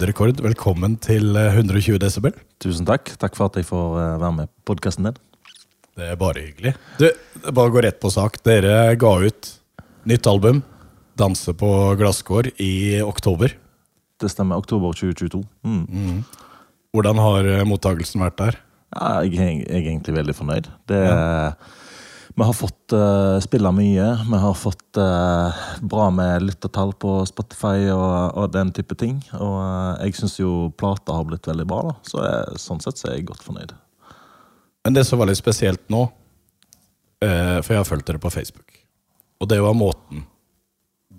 Ford Rekord, velkommen til 120 desibel. Tusen takk. Takk for at jeg får eh, være med på podkasten din. Det er bare hyggelig. Du, bare gå rett på sak. Dere ga ut nytt album, 'Danse på glasskår', i oktober. Det stemmer. Oktober 2022. Mm. Hvordan har eh, mottagelsen vært der? Ja, jeg, er- jeg er egentlig veldig fornøyd. Det, Vi har fått uh, spille mye. Vi har fått uh, bra med lyttertall på Spotify og, og den type ting. Og uh, jeg syns jo plata har blitt veldig bra, da. Så jeg, sånn sett så er jeg godt fornøyd. Men det som var litt spesielt nå, uh, for jeg har fulgt dere på Facebook, og det var måten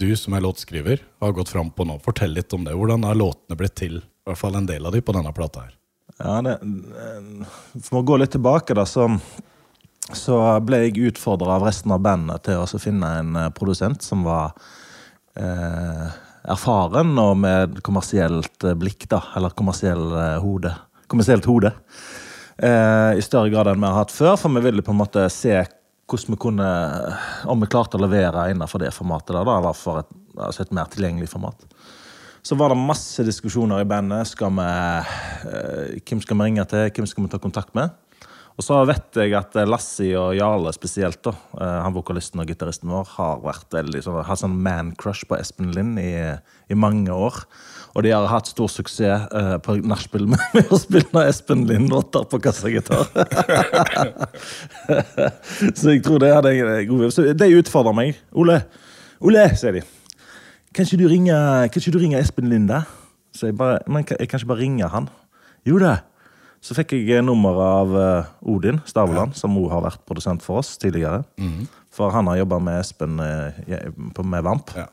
du som er låtskriver har gått fram på nå. Fortell litt om det. Hvordan er låtene blitt til? I hvert fall en del av de på denne plata her. Ja, det, eh, For å gå litt tilbake, da, så, så ble jeg utfordra av resten av bandet til å finne en eh, produsent som var eh, erfaren og med kommersielt eh, blikk, da. Eller kommersiell eh, hode. Kommersielt hode. Eh, I større grad enn vi har hatt før, for vi ville på en måte se hvordan vi kunne Om vi klarte å levere innenfor det formatet da, eller for et, altså et mer tilgjengelig format. Så var det masse diskusjoner i bandet. Skal vi, eh, hvem skal vi ringe til? Hvem skal vi ta kontakt med? Og så vet jeg at Lassie Lassi og Jarle spesielt, da, eh, han vokalisten og gitaristen vår, har vært veldig sånn, har sånn man-crush på Espen Lind i, i mange år. Og de har hatt stor suksess uh, på nachspiel med, å spille Espen Lind-låter på kassagitar. så jeg tror det hadde jeg god Så de utfordrer meg. Ole, Ole, sier de. Kan ikke du ringe, Espen Linde? Så jeg bare, men jeg kan ikke bare ringe han. Jo da. Så fikk jeg nummer nummeret av eh, Odin Stavland, som òg har vært produsent for oss tidligere. For han har jobba med Espen eh, på- med Vamp. Ja.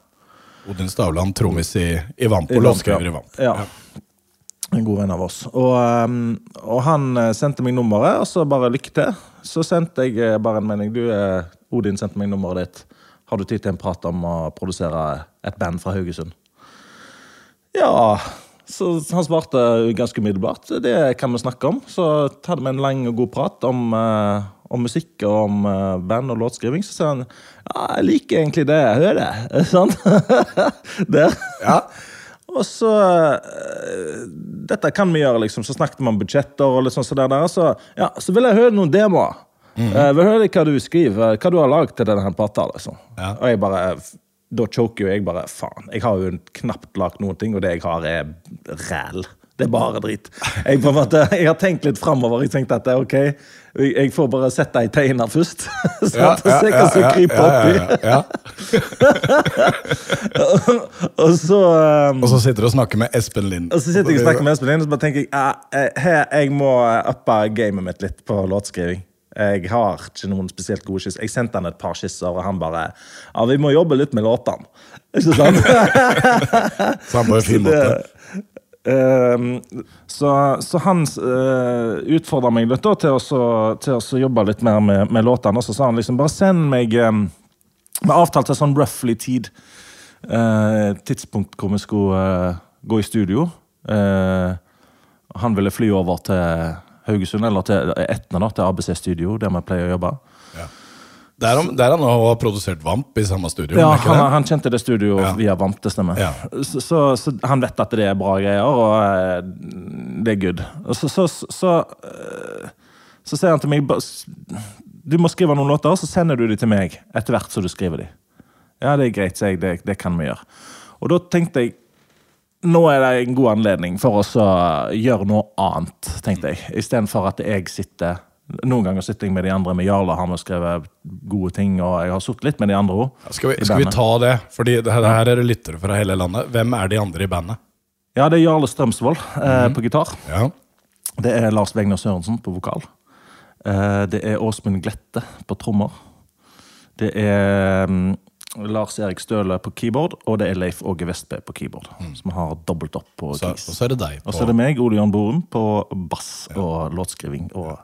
Odin Stavland, trommis i, i Vamp og Vamp, låtskriver ja. i Vamp. Ja. En god venn av oss. Og, og han eh, sendte meg nummeret, og så bare lykke til. Så sendte jeg eh, bare en melding. Du, eh, Odin sendte meg nummeret ditt. Har du tid til en prat om å produsere et band fra Haugesund? Ja. Så han svarte ganske umiddelbart. Det kan vi snakke om. Så hadde vi en lang og god prat om, uh, om musikk og om uh, band og låtskriving. Så sa han ja, jeg liker egentlig det jeg hører. Sånn. Der. Ja. Og så uh, Dette kan vi gjøre, liksom. Så snakket vi om budsjetter og litt sånn så der. der. Så, ja, så vil jeg høre noen demoer. Eh, vil høre hva du skriver, hva du har lagd til denne plata. Liksom. Ja. Og jeg bare Da choker jo jeg bare faen. Jeg har jo knapt lagd noen ting, og det jeg har, er ræl. Det er bare drit. Jeg, måte, jeg har tenkt litt framover. Jeg tenkte at det er ok, jeg får bare sette ei teiner først. sånn Ja, at jeg kan så kryper oppi. ja, ja, ja. Og så um, Og så sitter du og snakker med Espen Lind. Og så sitter jeg og snakker med Espen Lind, og så bare tenker jeg ja, eh, her, jeg må uppe gamet mitt litt på låtskriving. Jeg har ikke noen spesielt gode skisser. Jeg sendte han et par skisser, og han bare Ja, vi må jobbe litt med låtene. Ikke sant? Sammen på en fin måte. Så, så han uh, utfordra meg litt da, til, å, så- til å jobbe litt mer med, med låtene. Og så sa han liksom bare send meg um, Vi avtalte sånn roughly tid. Uh, tidspunkt hvor vi skulle uh, gå i studio. Uh, han ville fly over til Haugesund, eller til Etna, da, til ABC Studio, der vi pleier å jobbe. Der han, der han har produsert Vamp i samme studio. Ja, han, han kjente det studioet Ja. via Vamp, det stemmer. Ja. Så, så, så han vet at det er bra greier, og eh, det er good. Og så, så, så, eh, så sier han til meg Du må skrive noen låter, og så sender du dem til meg etter hvert som du skriver dem. Ja, det er greit, sier jeg. Det, det kan vi gjøre. Og da tenkte jeg nå er det en god anledning for oss å gjøre noe annet, tenkte jeg. Istedenfor at jeg sitter Noen ganger sitter jeg med de andre. Med Jarle har vi skrevet gode ting, og jeg har sittet litt med de andre også, Skal vi, skal vi ta det? Fordi det her, det her er det lyttere fra hele landet. Hvem er de andre i bandet? Ja, det er Jarle Strømsvold eh, på gitar. Ja. Det er Lars Vegner Sørensen på vokal. Eh, det er Åsmund Glette på trommer. Det er mm, Lars Erik Støle på keyboard, og det er Leif Åge Vestbø på keyboard. Som har dobbelt opp på Så, keys. og så er det deg. Og så er det meg, Ole Jørn Boren, på bass og låtskriving og,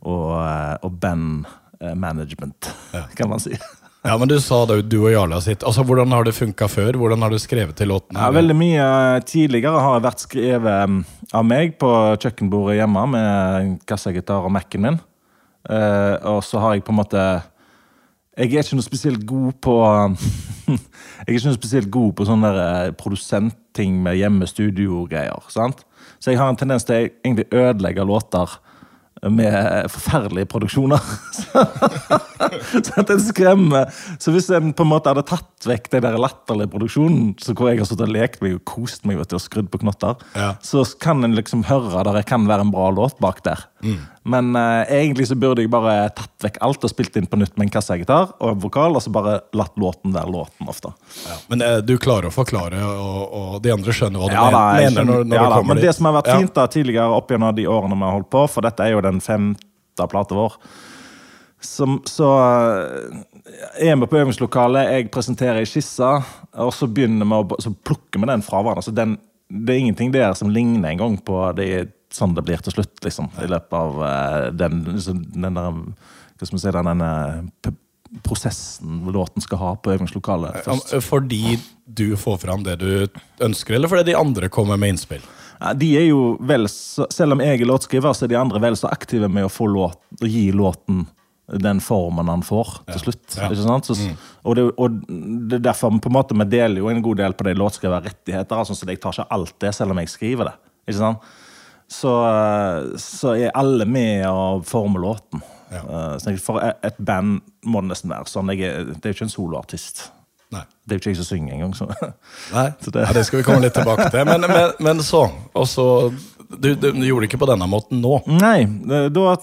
og, eh, og bandmanagement, kan man si. Ja, men Du sa da du og Jarle sitt. Altså, Hvordan har det funka før? Hvordan har du skrevet til låten? Ja, veldig mye tidligere har jeg vært skrevet um, av meg på kjøkkenbordet hjemme med kassagitar og Mac-en min. Eh, og så har jeg på en måte Jeg er ikke noe spesielt god på Jeg er ikke noe spesielt god på sånne der, eh, produsentting med hjemmestudio-greier. sant? Så jeg har en tendens til å egentlig ødelegge låter med forferdelige produksjoner. så at det skremmer. Så hvis en på en måte hadde tatt vekk den der latterlige produksjonen, så hvor jeg har stått og lekt meg og kost meg vet du, og skrudd på knotter, Ja. så kan en liksom høre der det kan være en bra låt bak der. Men uh, egentlig så burde jeg bare tatt vekk alt og spilt inn på nytt med en kassegitar og en vokal, og så bare latt låten være låten ofte. Ja. Men uh, du klarer å forklare, og, og de andre skjønner hva du Ja, da, mener når, skjønner- når ja, du da, kommer men det som har vært Ja. fint da tidligere opp gjennom de årene vi har holdt på, for dette er jo den femte plata vår, som, så eh, er vi på øvingslokalet, jeg presenterer ei skisse, og så begynner vi å så plukker vi den fra hverandre. Så den, det er ingenting der som ligner engang på det sånn det blir til slutt, liksom. I løpet av eh, den, liksom, den der Hva skal man si, den, denne prosessen låten skal ha på øvingslokalet. først. Fordi du får fram det du ønsker, eller fordi de andre kommer med innspill? Ja, de er jo vel Selv om jeg er låtskriver, så er de andre vel så aktive med å få låt, å gi låten den formen han får til slutt. Ja. Mm. Ikke sant? Så, og, det, og det er derfor på en måte vi deler jo en god del på de låtskriverrettigheter. Altså, så jeg tar ikke alt det, selv om jeg skriver det. Ikke sant? Så, eh, så er alle med å forme låten. Ja. Uh, Så for et- band må det nesten være sånn. Jeg er, det er jo ikke en soloartist. Nei. Det er jo ikke jeg som synger engang. Så. Nei, Så det- ja, det skal vi komme litt tilbake til. Men, men, men så Og så du, du, du gjorde det ikke på denne måten nå. Nei, da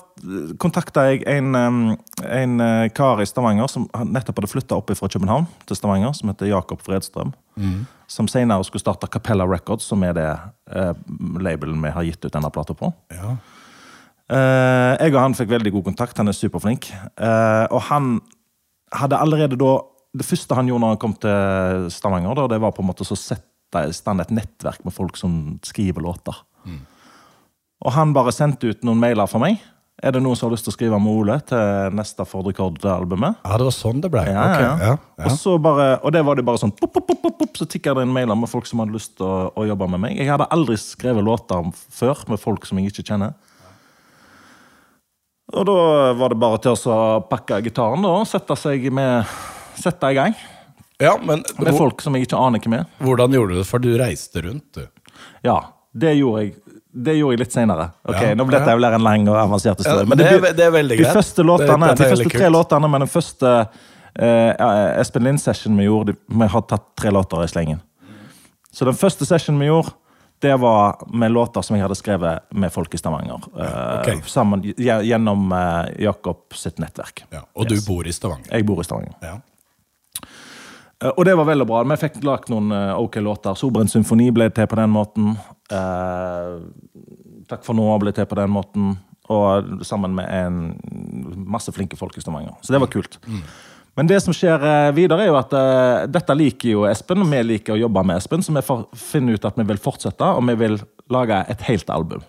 kontakta jeg en, en eh, kar i Stavanger som nettopp hadde flytta opp fra København til Stavanger, som heter Jakob Fredstrøm. Som senere skulle starte Capella Records, som er det eh, labelen vi har gitt ut denne plata på. Ja. Eh, jeg og han fikk veldig god kontakt. Han er superflink. Eh, og han hadde allerede da Det første han gjorde når han kom til Stavanger, da, det var på en måte så å sette i stand et nettverk med folk som skriver låter. Og han bare sendte ut noen mailer for meg. Er det noen som har lyst til å skrive med Ole til neste Ford Record-albumet? ja, det var sånn det ble. Ja, okay. ja. ja, Og, så bare, og det var det bare sånn pop, pop, pop, pop, pop, Så tikka det inn mailer med folk som hadde lyst til å, å jobbe med meg. Jeg hadde aldri skrevet låter før med folk som jeg ikke kjenner. Og da var det bare til å pakke gitaren da, og sette seg med Sette i gang ja, men med folk som jeg ikke aner hvem er. hvordan gjorde du det? For du reiste rundt, du. Ja, det gjorde jeg. Det gjorde jeg litt senere. Okay, Ja, Nå ble dette ja. en lang og avansert historie. Ja, men det det er veldig de greit. første låtene, Det- dette de første tre kult. låtene med den første uh, Espen Lind-session vi gjorde Vi har tatt tre låter i slengen. Så den første session vi gjorde, det var med låter som jeg hadde skrevet med folk i Stavanger. Uh, okay. sammen, gjennom uh, Jakob sitt nettverk. Ja. Og Yes. du bor i Stavanger. Jeg bor i Stavanger. Ja. Og det var veldig bra. Vi fikk lagd noen ok låter. 'Sobrent symfoni' ble til på den måten. Eh, 'Takk for nå' ble til på den måten. Og sammen med en masse flinke folk i Stavanger. Så det var kult. Men det som skjer eh, videre, er jo at eh, dette liker jo Espen, og vi liker å jobbe med Espen, så vi får finne ut at vi vil fortsette, og vi vil lage et helt album.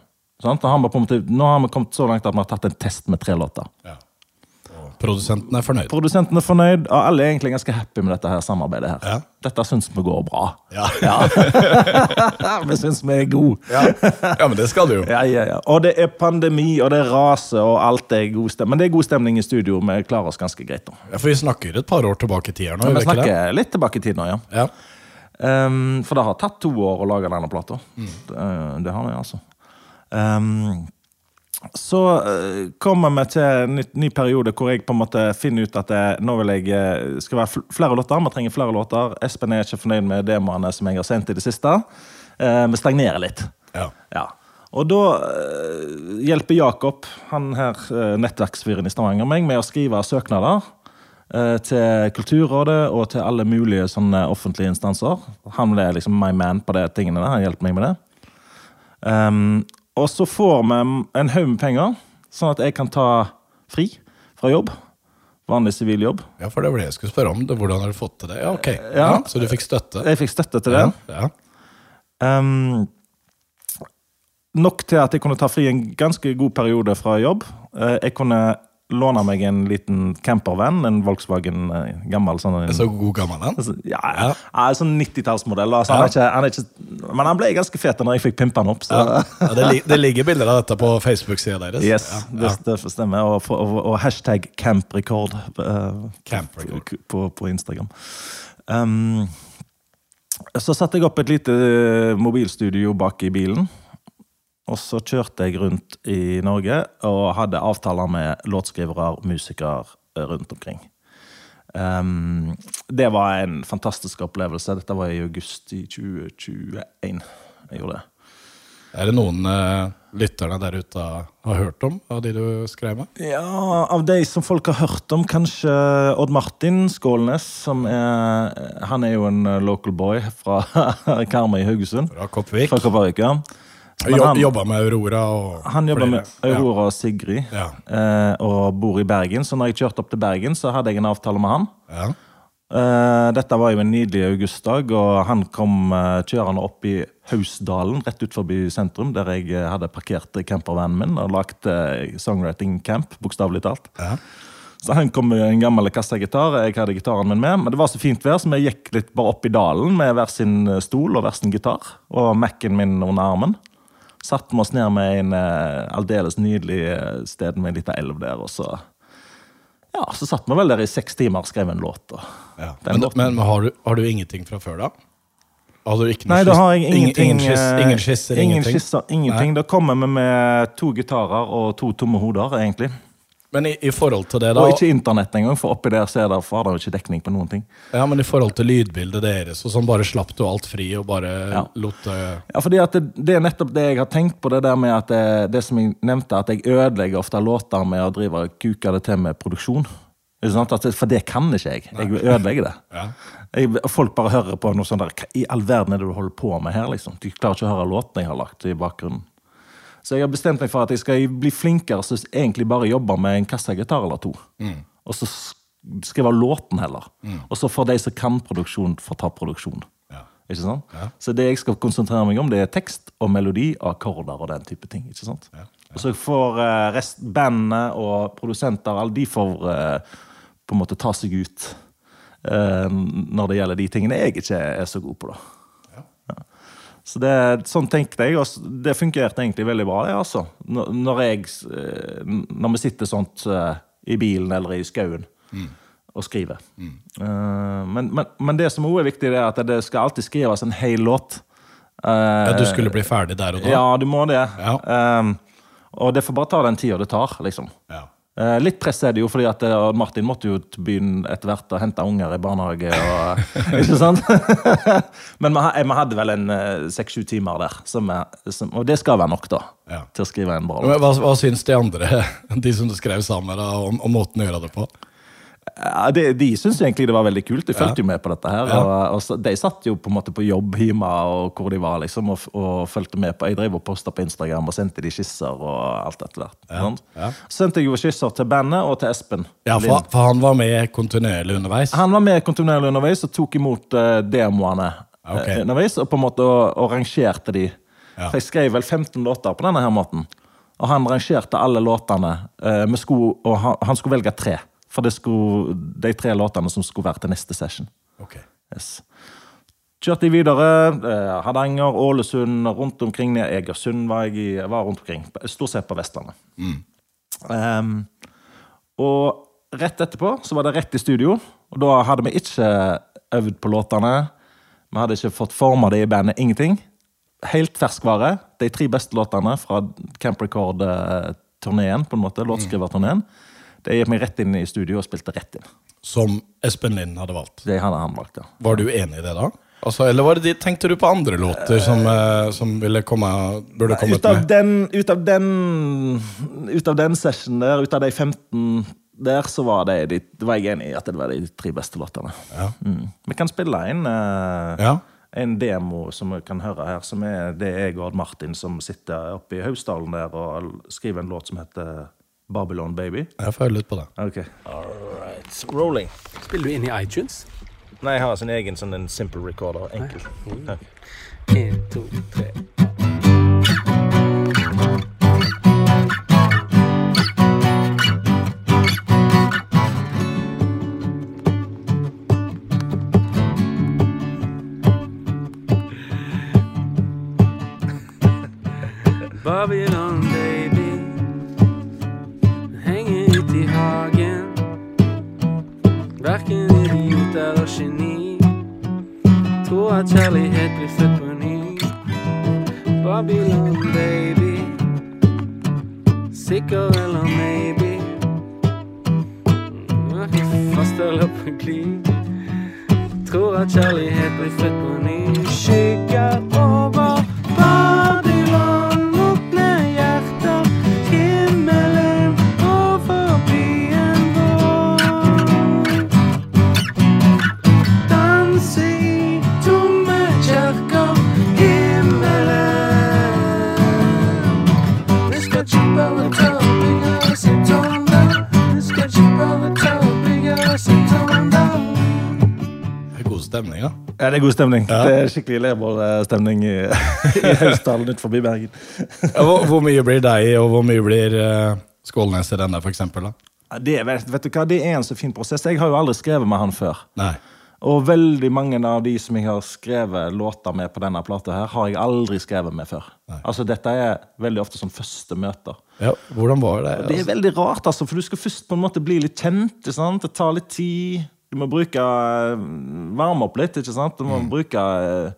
Sånn? Har han på nå har vi kommet så langt at vi har tatt en test med tre låter. Ja. Produsenten er fornøyd. Produsenten er fornøyd, og alle er egentlig ganske happy med dette her samarbeidet. her. Ja. Dette syns vi går bra. Ja. vi syns vi er gode. Ja. ja, men det skal du jo. Ja, ja, ja. Og det er pandemi, og det er rase, og alt er god stemning. Men det er god stemning i studio. Vi klarer oss ganske greit. nå. Ja, for vi snakker et par år tilbake i tida nå. Men vi snakker det? litt tilbake i tid nå, ja. Ja. Ehm, for det har tatt to år å lage denne plata. Det, det har vi, altså. Ehm, så eh, kommer vi til en ny, ny periode hvor jeg på en måte finner ut at jeg, nå vil jeg eh, skal være flere låter. Vi trenger flere låter. Espen er ikke fornøyd med demoene som jeg har sendt i det siste. Eh, vi stagnerer litt. Ja. Ja. Og da eh, hjelper Jakob, han her nettverksfyren i Stavanger, meg med å skrive søknader eh, til Kulturrådet og til alle mulige sånne offentlige instanser. Han ble liksom my man på de tingene der. Han hjelper meg med det. Um, og så får vi en haug med penger, sånn at jeg kan ta fri fra jobb. Vanlig sivil jobb. ja, for det var det jeg skulle spørre om. Hvordan har du fått til det? Ja, ok. Ja. Ja. Så du fikk støtte? Jeg fikk støtte til det. Ja. Ehm, nok til at jeg kunne ta fri en ganske god periode fra jobb. Eh, jeg kunne låne meg en liten campervan, en Volkswagen eh, gammel sånn en, Så god gammel en. Altså, Ja, Ja. ja. sånn 90-tallsmodell. Altså, han han ikke- men han ble ganske fet når jeg fikk pimpa han opp. Så. Ja. Ja, det, det ligger bilder av dette på Facebook-sida deres. Yes, Ja, det, det stemmer. Og, og, og hashtag camprecord uh, Camp record. på, på Instagram. Um, så satte jeg opp et lite eh, mobilstudio bak i bilen. Og så kjørte jeg rundt i Norge og hadde avtaler med låtskrivere, musikere eh, rundt omkring. Um, det var en fantastisk opplevelse. Dette var i august i 2021. Jeg gjorde det. Er det noen uh, lytterne der ute har hørt om av de du skrev med? Ja, Av de som folk har hørt om, kanskje Odd Martin Skålnes. Som er, han er jo en eh, local boy fra Karmøy i Haugesund. Fra Koppvik? Fra Kopervik, ja. Men han- Jobba med Aurora og Han jobber med. Aurora og Sigrid Ja. eh, og bor i Bergen. Så når jeg kjørte opp til Bergen, så hadde jeg en avtale med han. Ja. Eh, dette var jo en nydelig augustdag, og han kom eh, kjørende opp i Hausdalen, rett ut forbi sentrum, der jeg hadde parkert campervanen min og lagt eh, songwriting camp, bokstavelig talt. Ja. Så han kom med en gammel kassagitar, jeg hadde gitaren min med. Men det var så fint vær, så vi gikk litt bare opp i dalen med hver sin stol og hver sin gitar. Og Mac-en min under armen. Satte vi oss ned med en eh, aldeles nydelig eh, sted med en liten elv der, og så Ja, så satt vi vel der i seks timer og skrev en låt. Og, Ja. Men, låten- men har, du, har du ingenting fra før, da? Har du ikke noe Nei, da har jeg ingen- ingenting. Ingen, eh, ingen skisser, ingen ingenting? skisser, ingenting. Da kommer vi med to gitarer og to tomme hoder, egentlig. Men i, i forhold til det, da Og ikke internett engang, for oppi der så er det, for det jo ikke dekning på noen ting. Ja, men i forhold til lydbildet deres, og sånn bare slapp du alt fri og bare Ja. lot det Ja, fordi at det, det er nettopp det jeg har tenkt på, det der med at det, det som jeg nevnte, at jeg ødelegger ofte låter med å drive og kuke det til med produksjon. For det kan ikke jeg. Jeg ødelegger det. Ja. Jeg, folk bare hører på noe sånt der Hva i all verden er det du holder på med her? liksom? De klarer ikke å høre låtene jeg har lagt i bakgrunnen. Så jeg har bestemt meg for at jeg skal bli flinkere så egentlig bare jobbe med en kassagitar eller to. Og så sk- skrive låten heller. Og så får de som kan produksjon, få ta produksjon. Ja. Ikke sant? Ja. Så det jeg skal konsentrere meg om, det er tekst og melodi og akkorder og den type ting. ikke sant? Ja. Og så får eh, rest, bandet og produsenter alle de får eh, på en måte ta seg ut eh, når det gjelder de tingene jeg ikke er så god på. da. Så det, sånn tenkte jeg, og det fungerte egentlig veldig bra. det altså. Når, jeg, eh, når vi sitter sånt eh, i bilen eller i skauen og skriver. Mm. men, men, men det som også er viktig, det er at det skal alltid skrives en hel låt. Eh, ja, Du skulle bli ferdig der og da? Ja, du må det. Ja. Eh, og det får bare ta den tida det tar, liksom. Ja. Eh, Litt press er det jo, fordi at eh, Martin måtte jo til byen etter hvert og hente unger i barnehage. Og, ikke sant? Men vi vi hadde vel en seks-sju timer der, som er, som, og det skal være nok da, Ja. til å skrive en bra låt. Hva, hva syns de andre, de som du skrev sammen med, da, om, om måten å gjøre det på? Ja, de, de syntes egentlig det var veldig kult. De fulgte jo med på dette. her og, og så, De satt jo på en måte på jobb hjemme og hvor de var, liksom, og, og fulgte med på. Jeg drev og posta på Instagram og sendte de skisser og alt etter hvert. Ja. Ja. Så sendte jeg jo skisser til bandet og til Espen. Ja, for, for han var med kontinuerlig underveis? Han var med kontinuerlig underveis og tok imot uh, demoene okay. uh, underveis. Og på en måte og, og rangerte de. Ja. For jeg skrev vel 15 låter på denne her måten. Og han rangerte alle låtene. Uh, med sko, og han, han skulle velge tre. For det skulle, de tre låtene som skulle være til neste session. Ok. Yes. Kjørte jeg videre. Eh, Hardanger, Ålesund, rundt omkring. ned Egersund var jeg i, var rundt omkring. Stort sett på Vestlandet. Ehm, og rett etterpå så var det rett i studio. Og da hadde vi ikke øvd på låtene. Vi hadde ikke fått forma det i bandet. Ingenting. Helt ferskvare. De tre beste låtene fra Camp Record-turneen, på en måte, låtskriverturneen. Det gikk meg rett inn i studio og spilte rett inn. Som Espen Lind hadde valgt. Det hadde han valgt, ja. Var du enig i det da? Altså, eller var det de, tenkte du på andre låter som, eh, som ville komme, burde kommet Ut av, med? den, ut, av den, ut av den session der, ut av de 15 der, så var, det, de, var jeg enig i at det var de tre beste låtene. Ja. Mm. Vi kan spille inn eh, Ja. en demo som vi kan høre her, som er det er jeg og Martin som sitter oppe i Hausdalen der og skriver en låt som heter Babylon Baby. Jeg får høre litt på det. Ok. Alright. Rolling. Spiller du inn i iTunes? Nei, jeg har sin egen sånn en simple recorder. Enkel. Én, to, tre. God stemning. Ja. Det er skikkelig Lervoll-stemning i, i Hausdalen ut forbi Bergen. Ja, Hvor, hvor mye blir deg, og hvor mye blir uh, Skålnes i denne? Da? Det, vet vet du hva, det er en så fin prosess. Jeg har jo aldri skrevet med han før. Nei. Og veldig mange av de som jeg har skrevet låter med på denne plata, her, har jeg aldri skrevet med før. Altså, Dette er veldig ofte som første møter. Ja, hvordan var det? Det er veldig rart, altså, for du skal først på en måte bli litt kjent. Sant? Det tar litt tid. Du må bruke eh, varme opp litt. ikke sant? Du må bruke eh,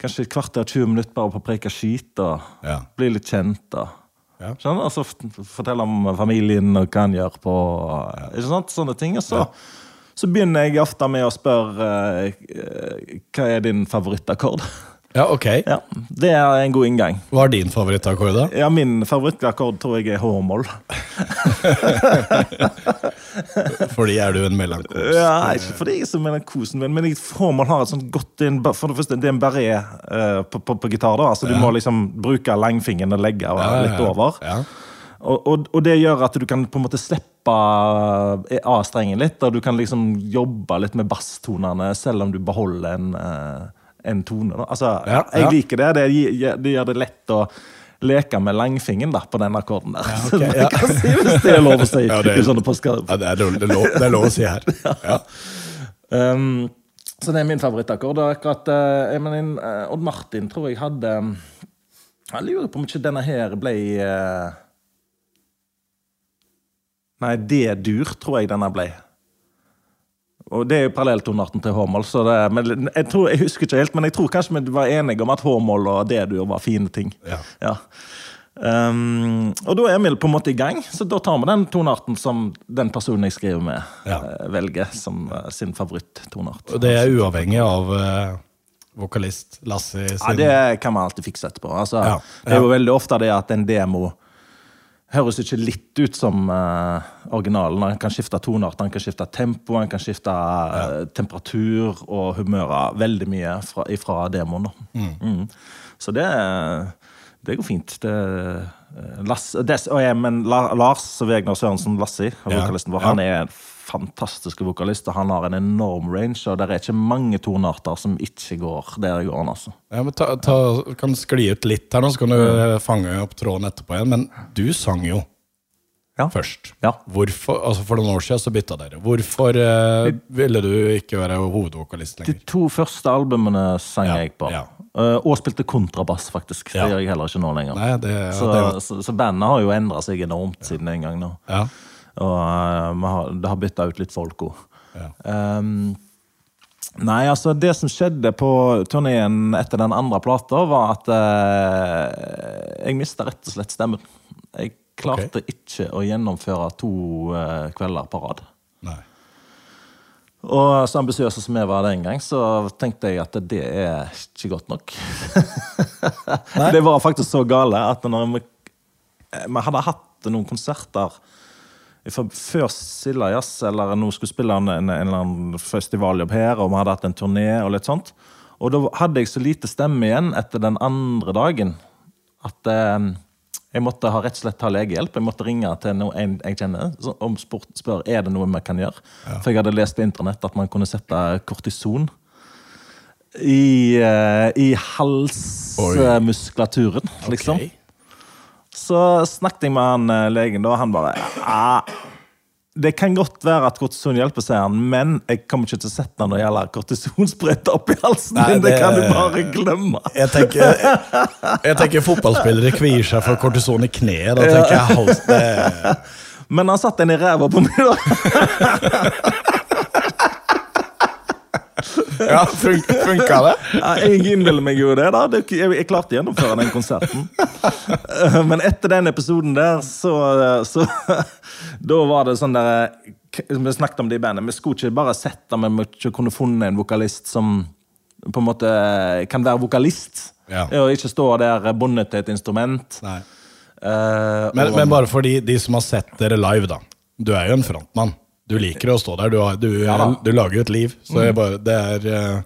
kanskje et kvarter 20 minutter bare på å preke skit og Ja. bli litt kjent. og Ja. Skjønner? Altså, Fortelle om familien og hva han gjør på ikke sant? Sånne ting. Og så, så begynner jeg ofte med å spørre eh, hva er din favorittakkord. Ja, ok. Ja, Det er en god inngang. Hva er din favorittakkord, da? Ja, Min favorittakkord tror jeg er H-moll. Fordi er du en melankos? Ja, ikke fordi jeg er så melankosen, men, men får har et sånt godt inn, For det første, det er en barré uh, på, på, på gitar. da, altså Du må liksom bruke langfingeren og legge og, ja, litt ja. over. Ja. Og, og, og det gjør at du kan på en måte slippe A-strengen litt. Og du kan liksom jobbe litt med basstonene, selv om du beholder en, eh, en tone. Da. Altså, Ja, jeg liker det. Det det gjør det lett å leke med langfingeren da, på den akkorden der. ok, Så man ja. kan si, hvis det er lov å si. Ja, det er-. Ja, det, er, lov- det, er lov, det er lov å si her. Ja. Um, så det er min favorittakkord. Og akkurat uh, mener, uh, Odd Martin tror jeg hadde Jeg lurer på om ikke denne her ble uh, Nei, D-dur tror jeg denne ble. Og Det er jo parallelltonarten til H-moll. så det- men Jeg, tror, jeg husker ikke helt, men jeg tror kanskje vi var enige om at Håmål og og D-dur var fine ting. Ja. Um, og da er vi på en måte i gang, så da tar vi den tonarten som den personen jeg skriver med, Ja. eh, velger som eh, sin favoritt-tonart. Og det er uavhengig av eh, vokalist Lassie sin Ja, det kan man alltid fikse etterpå. Altså, Ja, Det er jo veldig ofte det at en demo høres ikke litt ut som uh, originalen. Han kan skifte tonart, han kan skifte tempo, han kan skifte uh, temperatur og humører veldig mye fra, ifra demoen. Mm. Mm. Så det, det går fint. Det, eh, Lass, des, oh, ja, men La, Lars Vegner Sørensen Lassi, vokalisten vår, ja. han er en fantastisk vokalist, og han har en enorm range, og det er ikke mange tonarter som ikke går der i går. Altså. Ja, men ta, ta, kan skli ut litt her nå, så kan du fange opp tråden etterpå igjen. Men du sang jo Ja. først. Ja. Hvorfor, altså For noen år siden så bytta dere. Hvorfor eh, ville du ikke være hovedvokalist lenger? De to første albumene sang Ja, jeg på. Eh, og spilte kontrabass, faktisk. Det gjør jeg heller ikke nå lenger. Nei, det, så, så, så bandet har jo endra seg enormt siden den gang. nå. ja. Og eh, har, det har bytta ut litt folk òg. Ja. Um, nei, altså det som skjedde på turneen etter den andre plata, var at eh, jeg mista rett og slett stemmen. Jeg klarte ikke å gjennomføre to eh, kvelder på rad. Nei. Og så ambisiøse som jeg var den gang, så tenkte jeg at det er ikke godt nok. det var faktisk så gale at når vi, vi hadde hatt noen konserter før Silla Jazz, eller nå skulle spille en, en, en eller annen festivaljobb her, og vi hadde hatt en turné og litt sånt. Og da hadde jeg så lite stemme igjen etter den andre dagen at eh, jeg måtte ha rett og slett ta legehjelp. Jeg måtte ringe til noen jeg kjenner og om spør, spør er det noe vi kan gjøre. For jeg hadde lest på internett at man kunne sette kortison i, eh, i halsmuskulaturen, liksom. Ok. Så snakket jeg med han eh, legen, og han bare ja, Det kan godt være at kortison hjelper, sier han, men jeg kommer ikke til å sette når det gjelder kortisonsprøyte opp i halsen Nei, din. Det, det- kan du bare glemme. Jeg tenker, jeg, jeg tenker fotballspillere kvier seg for kortison i kneet. Da tenker jeg hals, det, Men han satt den i ræva på meg, da. ja, fun, Funka det? Ja, jeg innbiller meg jo det. da jeg, jeg klarte å gjennomføre den konserten. Eh, Men etter den episoden der, så, så Da var det sånn der Vi snakket om det i bandet. Vi skulle ikke bare sette Vi må ikke kunne funnet en vokalist som på en måte kan være vokalist. Ja. Og ikke stå der bundet til et instrument. Nei. Uh, Men, og- men bare for de, de som har sett dere live, da. Du er jo en frontmann. Du liker å stå der. Du, har, du, Ja du lager jo et liv. Så jeg bare, det er eh,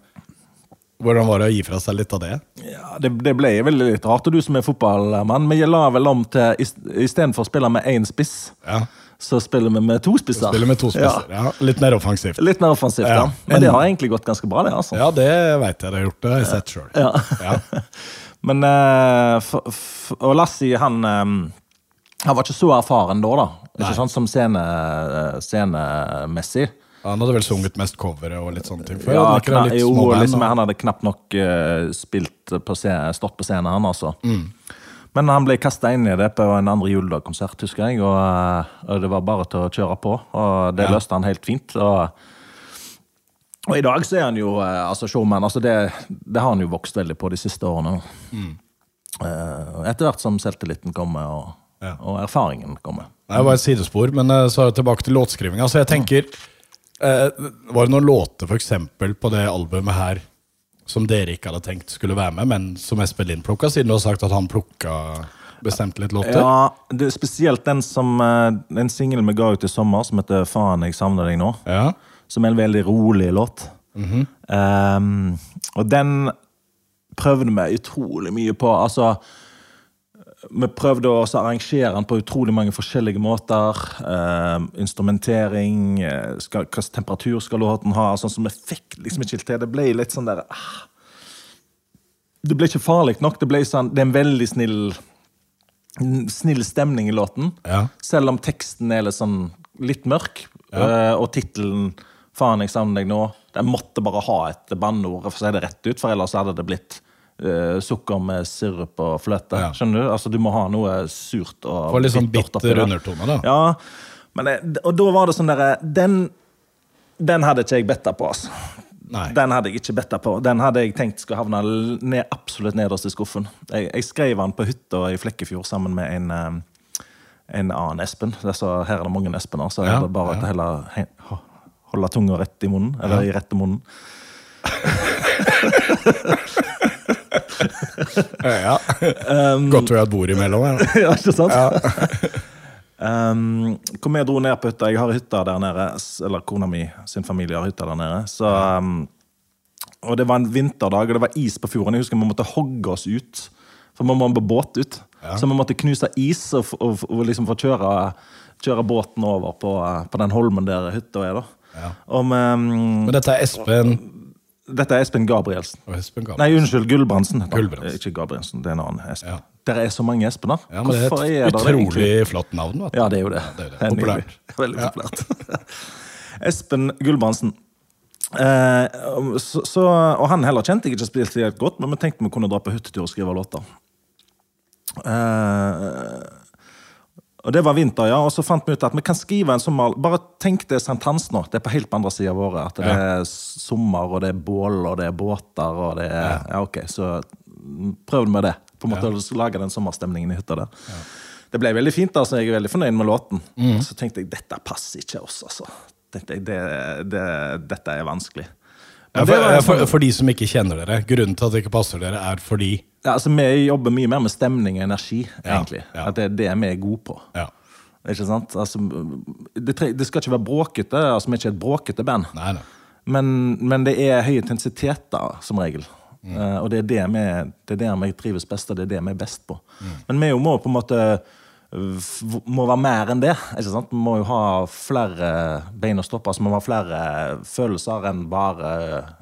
Hvordan var det å gi fra seg litt av det? Ja, det, det ble veldig litt rart. Og du som er fotballmann, vi la vel om til Istedenfor å spille med én spiss, Ja. så spiller vi med to spisser. Spiller med to spisser. Ja. Litt mer offensivt. Litt mer offensivt, ja. Ja. Men det har egentlig gått ganske bra, det. altså. Ja, det veit jeg. Det har gjort det. har jeg sett sjøl. Ja. Ja. Men uh, for, for, Og Lassie, han eh, Han var ikke så erfaren da, da. Ikke Nei. sånn som scene, scenemessig. Han hadde vel sunget mest covere og litt sånne ting før? Ja, han, kna, jo, liksom, han hadde knapt nok uh, spilt på scene, stått på scenen, han altså. Mm. Men han ble kasta inn i det på en andre juledagskonsert, husker jeg. Og, eh, og det var bare til å kjøre på. Og det Ja. løste han helt fint. Og, og i dag så er han jo eh, altså showman. Altså det, det har han jo vokst veldig på de siste årene. Mm. Eh, etter hvert som selvtilliten kommer, og, Ja. og erfaringen kommer. Det var et sidespor, men eh, så tilbake til låtskrivinga. Så jeg tenker eh, Var det noen låter for eksempel, på det albumet her som dere ikke hadde tenkt skulle være med, men som Espen Lind plukka, siden du har sagt at han plukka bestemt litt låter? Ja, det er Spesielt den som Den singelen vi ga ut i sommer, som heter 'Faen, jeg savner deg nå'. Ja. Som er en veldig rolig låt. Ehm, og den prøvde vi utrolig mye på. Altså Vi prøvde å arrangere den på utrolig mange forskjellige måter. Ehm, instrumentering, eh, skal, hvilken temperatur skal låten ha? Sånn som vi fikk liksom ikke til. Det ble litt sånn der ah. Det ble ikke farlig nok. Det, ble sånn, det er en veldig snill snill stemning i låten. Ja. Selv om teksten er litt sånn litt mørk. eh, og tittelen 'Faen, jeg savner deg nå' Den måtte bare ha et banneord, for å si det rett ut, for ellers hadde det blitt sukker med sirup og fløte. Ja. Skjønner du? Altså Du må ha noe surt og Få litt sånn bitter, bitter der. undertone, da. Ja, men og da var det sånn derre Den den hadde ikke jeg betta på, altså. Nei. Den hadde jeg ikke betta på. Den hadde jeg tenkt skulle havne ned, absolutt nederst i skuffen. Jeg, jeg skrev den på hytta i Flekkefjord sammen med en, eh, en annen Espen. Det er så, her er det mange Espener, så Ja, er det bare ja. å heller holde tunga rett i munnen. Eller i rette munnen. Ja. Godt vi har et bord imellom. Ja. ja, ikke sant? Um, hvor vi dro ned på hytta Jeg har hytta der nede, eller kona mi sin familie har hytta der nede. Så, um, og det var en vinterdag, og det var is på fjorden. Jeg husker vi måtte hogge oss ut. For vi må på båt ut. Ja. Så vi måtte knuse is og, og, og liksom få kjøre, kjøre båten over på, på den holmen der hytta er. da Ja. Vi, um, Men dette er Espen Dette er Espen Gabrielsen. Espen Gabrielsen. Nei, unnskyld, Gulbrandsen. Ikke Gabrielsen, det er en annen Espen. Ja. Der er så mange Espener. Ja, men det er et er det det utrolig flott navn. Vet du. Ja, det er jo det. det er det. Populært. Veldig populært. Espen Gulbrandsen. Eh, så, så, og han heller kjente jeg ikke spesielt godt, men vi tenkte vi kunne dra på hyttetur og skrive låter. Eh, og Det var vinter, ja. Og så fant vi ut at vi kan skrive en sommer Bare tenk det Sankthans nå. Det er på helt på andre sida av året. At det Ja. er sommer, og det er bål, og det er båter, og det er Ja, ok, så prøvde vi det. På en måte ja. lage den sommerstemningen i hytta der. Det ble veldig fint, altså. Jeg er veldig fornøyd med låten. Mm. Så tenkte jeg dette passer ikke oss, altså. Tenkte jeg, det, det, dette er vanskelig. Ja, for, ja, for, sånn- for de som ikke kjenner dere, grunnen til at det ikke passer dere, er fordi ja, altså, Vi jobber mye mer med stemning og energi, egentlig. ja. At det er det vi er gode på. Ja. Ikke sant? Altså, det, tre, det skal ikke være bråkete. altså Vi er ikke et bråkete band. Nei, nei. Men, men det er høy intensitet, da, som regel. Mm. Uh, og det er det, vi, det er der vi trives best, og det er det vi er best på. Mm. Men vi må på en måte må være mer enn det. ikke sant? Man må jo ha flere bein å stoppe. altså man må ha flere følelser enn bare øh,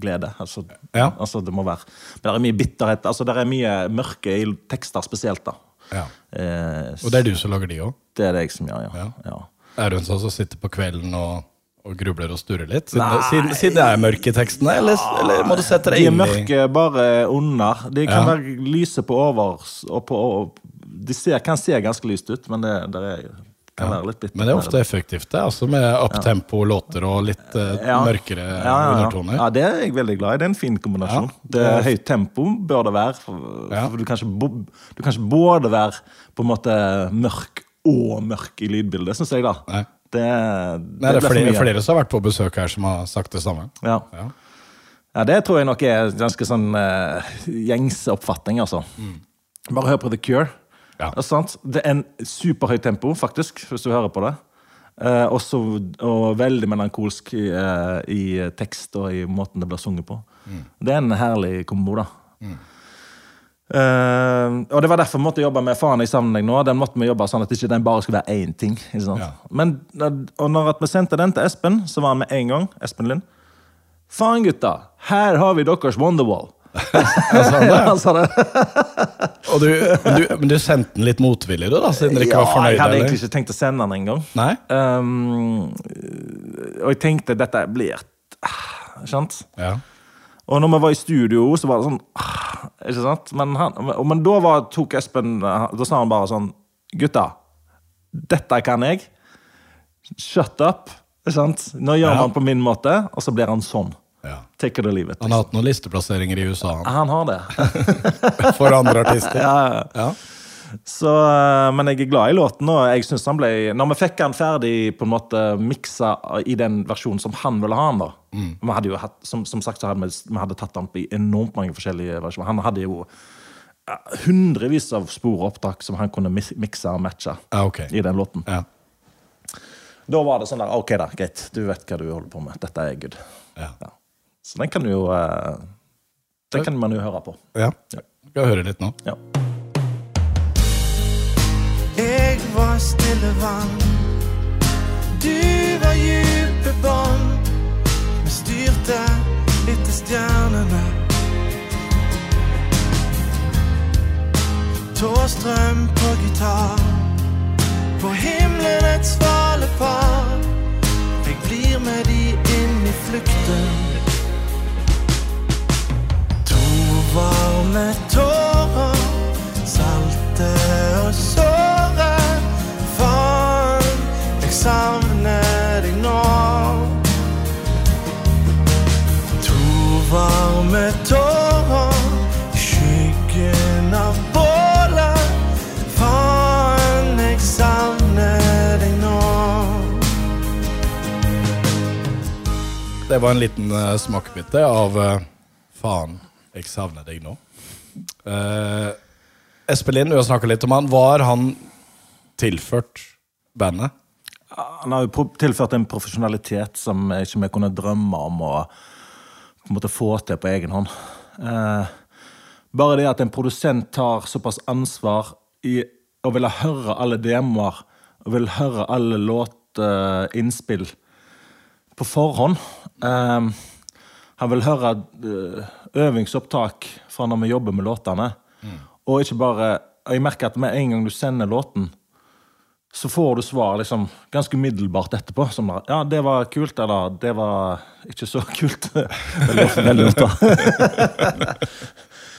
glede. Altså, Ja. altså det må være Men det er mye bitterhet. altså Det er mye mørke i tekster spesielt. da. Ja. Eh, Og det er du som lager de òg? det er det jeg som gjør, ja. Ja. ja. Er du en sånn som sitter på kvelden og, og grubler og sturrer litt? Siden, siden, siden det er mørke i tekstene, eller, eller må du sette De deg er inn i mørke bare under. De kan Ja. være lyse på over og på og, De ser, kan se ganske lyst ut, men det, det er, kan være litt bittert. Men det er ofte effektivt, det. Altså med uptempo-låter og litt uh, Ja. mørkere ja, ja, ja. undertoner. ja, det er jeg veldig glad i. Det er en fin kombinasjon. Ja. Det er Høyt tempo bør det være. For, Ja. for du, kan ikke, du kan ikke både være på en måte mørk og mørk i lydbildet, syns jeg. da. Nei. Det, Nei, det er flere, flere som har vært på besøk her, som har sagt det samme. Ja. Ja. Ja, Det tror jeg nok er ganske sånn uh, gjengs oppfatning, altså. Bare hør på The Cure. Mm. Ja. Det, er en superhøyt tempo, faktisk, hvis du hører på det. Eh, også, og veldig melankolsk i, eh, i tekst og i måten det blir sunget på. Mm. Det er en herlig kombo, da. Eh, og det var derfor vi måtte jobbe med Faen i sammenheng nå. Den måtte vi jobbe sånn at ikke den bare skulle være én ting. Ja. Men, og når vi sendte den til Espen, så var han med en gang. Espen Lind. Faen, gutta! Her har vi deres Wonderwall. Han sa det. Og du, men, du, men du sendte den litt motvillig, du, da, siden dere ikke var Ja, fornøyde? jeg hadde egentlig ikke tenkt å sende den engang. Um, og jeg tenkte dette blir ah, Sant? Ja. Og når vi var i studio, så var det sånn ah, Ikke sant? Men, han, men da var, tok Espen Da sa han bare sånn Gutta, dette kan jeg. Shut up. Ikke sant? Nå gjør Ja. man på min måte, og så blir han sånn. Take it or leave it. Han har hatt noen listeplasseringer i USA han, Han har det. for andre artister. ja, ja. Så, eh, men jeg er glad i låten, og jeg synes han ble Når vi fikk han ferdig på en måte miksa i den versjonen som han ville ha den, da Vi hadde jo hatt, som, som sagt så hadde vi, vi hadde tatt han i enormt mange forskjellige versjoner. Han hadde jo hundrevis av spor og opptak som han kunne mikse og matche ah, okay. i den låten. Ja. Da var det sånn der OK, da, greit. Du vet hva du holder på med. Dette er good. Ja. Ja. Så den kan du jo eh, Den kan man jo høre på. ja. Vi Skal høre litt nå. Ja. Jeg var stille vann. Du var dype bånd. Vi styrte etter stjernene. Tåstrøm på gitar. På himmelen et svalepar. Jeg blir med de inn i flukten. Varme tårer, salte og såre. Faen, jeg savner deg nå. To varme tårer, i skyggen av bålet. Faen, jeg savner deg nå. Det var en liten uh, smakebit av uh, Faen, jeg savner deg nå. Uh, Espen Lind, du har snakka litt om han. Var han tilført bandet? Han har jo tilført en profesjonalitet som ikke kunne drømme om å på en måte få til på egen hånd. Uh, bare det at en produsent tar såpass ansvar i å ville høre alle demoer og vil høre alle låtinnspill på forhånd. Uh, han vil høre eh, øvingsopptak fra når vi jobber med låtene. Og ikke bare Jeg merker at med en gang du sender låten, så får du svar liksom ganske umiddelbart etterpå. Som da, ja, det var kult, eller det var ikke så kult. veldig ofte, veldig ofte.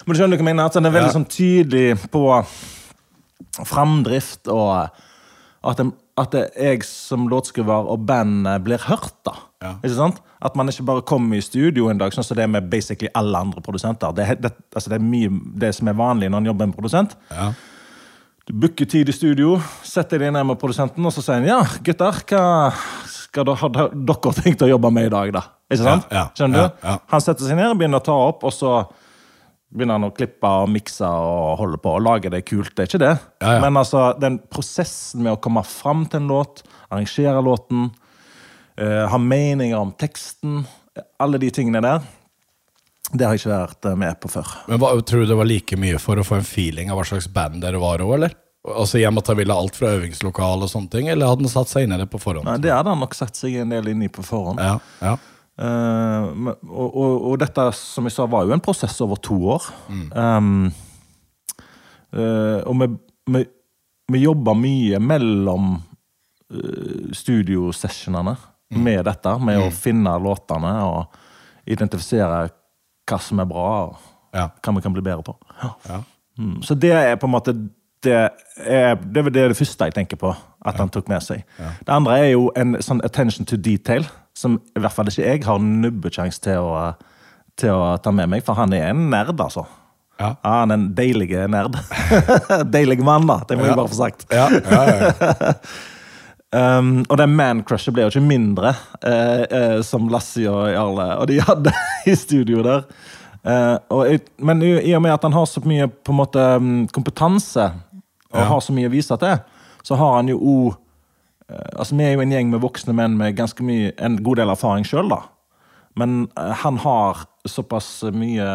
Men du skjønner hva jeg mener? At den er veldig Ja. sånn tydelig på framdrift, og at, den, at det jeg som låtskriver og bandet blir hørt. da. Ja. Ikke sant? At man ikke bare kommer i studio en dag, sånn som det er med basically alle andre produsenter. Det, er- det, altså det er mye det som er vanlig når en jobber med en produsent. Ja. Du booker tid i studio, setter deg ned med produsenten, og så sier han ja, gutter, hva skal dere, har dere tenkt å jobbe med i dag, da? Ikke sant? Ja, Skjønner du? Han setter seg ned og begynner å ta opp, og så begynner han å klippe og mikse og holde på og lage det kult. Det er ikke det. Ja, ja. Men altså, den prosessen med å komme fram til en låt, arrangere låten, uh, ha meninger om teksten, alle de tingene der, det har jeg ikke vært eh, med på før. Men hva, Tror du det var like mye for å få en feeling av hva slags band dere var òg, eller? Altså hjem at han ville alt fra øvingslokal og sånne ting, eller hadde han satt seg inn i det på forhånd? Nei, det hadde han nok satt seg en del inn i på forhånd. Ja, ja. Eh, og, og, og dette, som jeg sa, var jo en prosess over to år. Um, eh, og vi, vi, vi jobba mye mellom uh, studiosessionene med dette, med å finne låtene og identifisere hva som er bra, og Ja. hva vi kan bli bedre på. Ja. Ja. Mm. Så det er på en måte det er, det er det, første jeg tenker på at han tok med seg. Det andre er jo en sånn attention to detail, som i hvert fall ikke jeg har nubbekjangs til til å ta med meg, for han er en nerd, altså. Ja. Ja, han er en deilig nerd. deilig mann, da. Det må jeg bare få sagt. Ja, ja, ja. Um, og den man-crushet ble jo ikke mindre, eh, eh, som Lassie og Jarle og de hadde i studio der. Eh, og, men i, i og med at han har så mye på en måte um, kompetanse, og Ja. har så mye å vise til, så har han jo òg Altså, vi er jo en gjeng med voksne menn med ganske mye, en god del erfaring sjøl, da. Men eh, han har såpass mye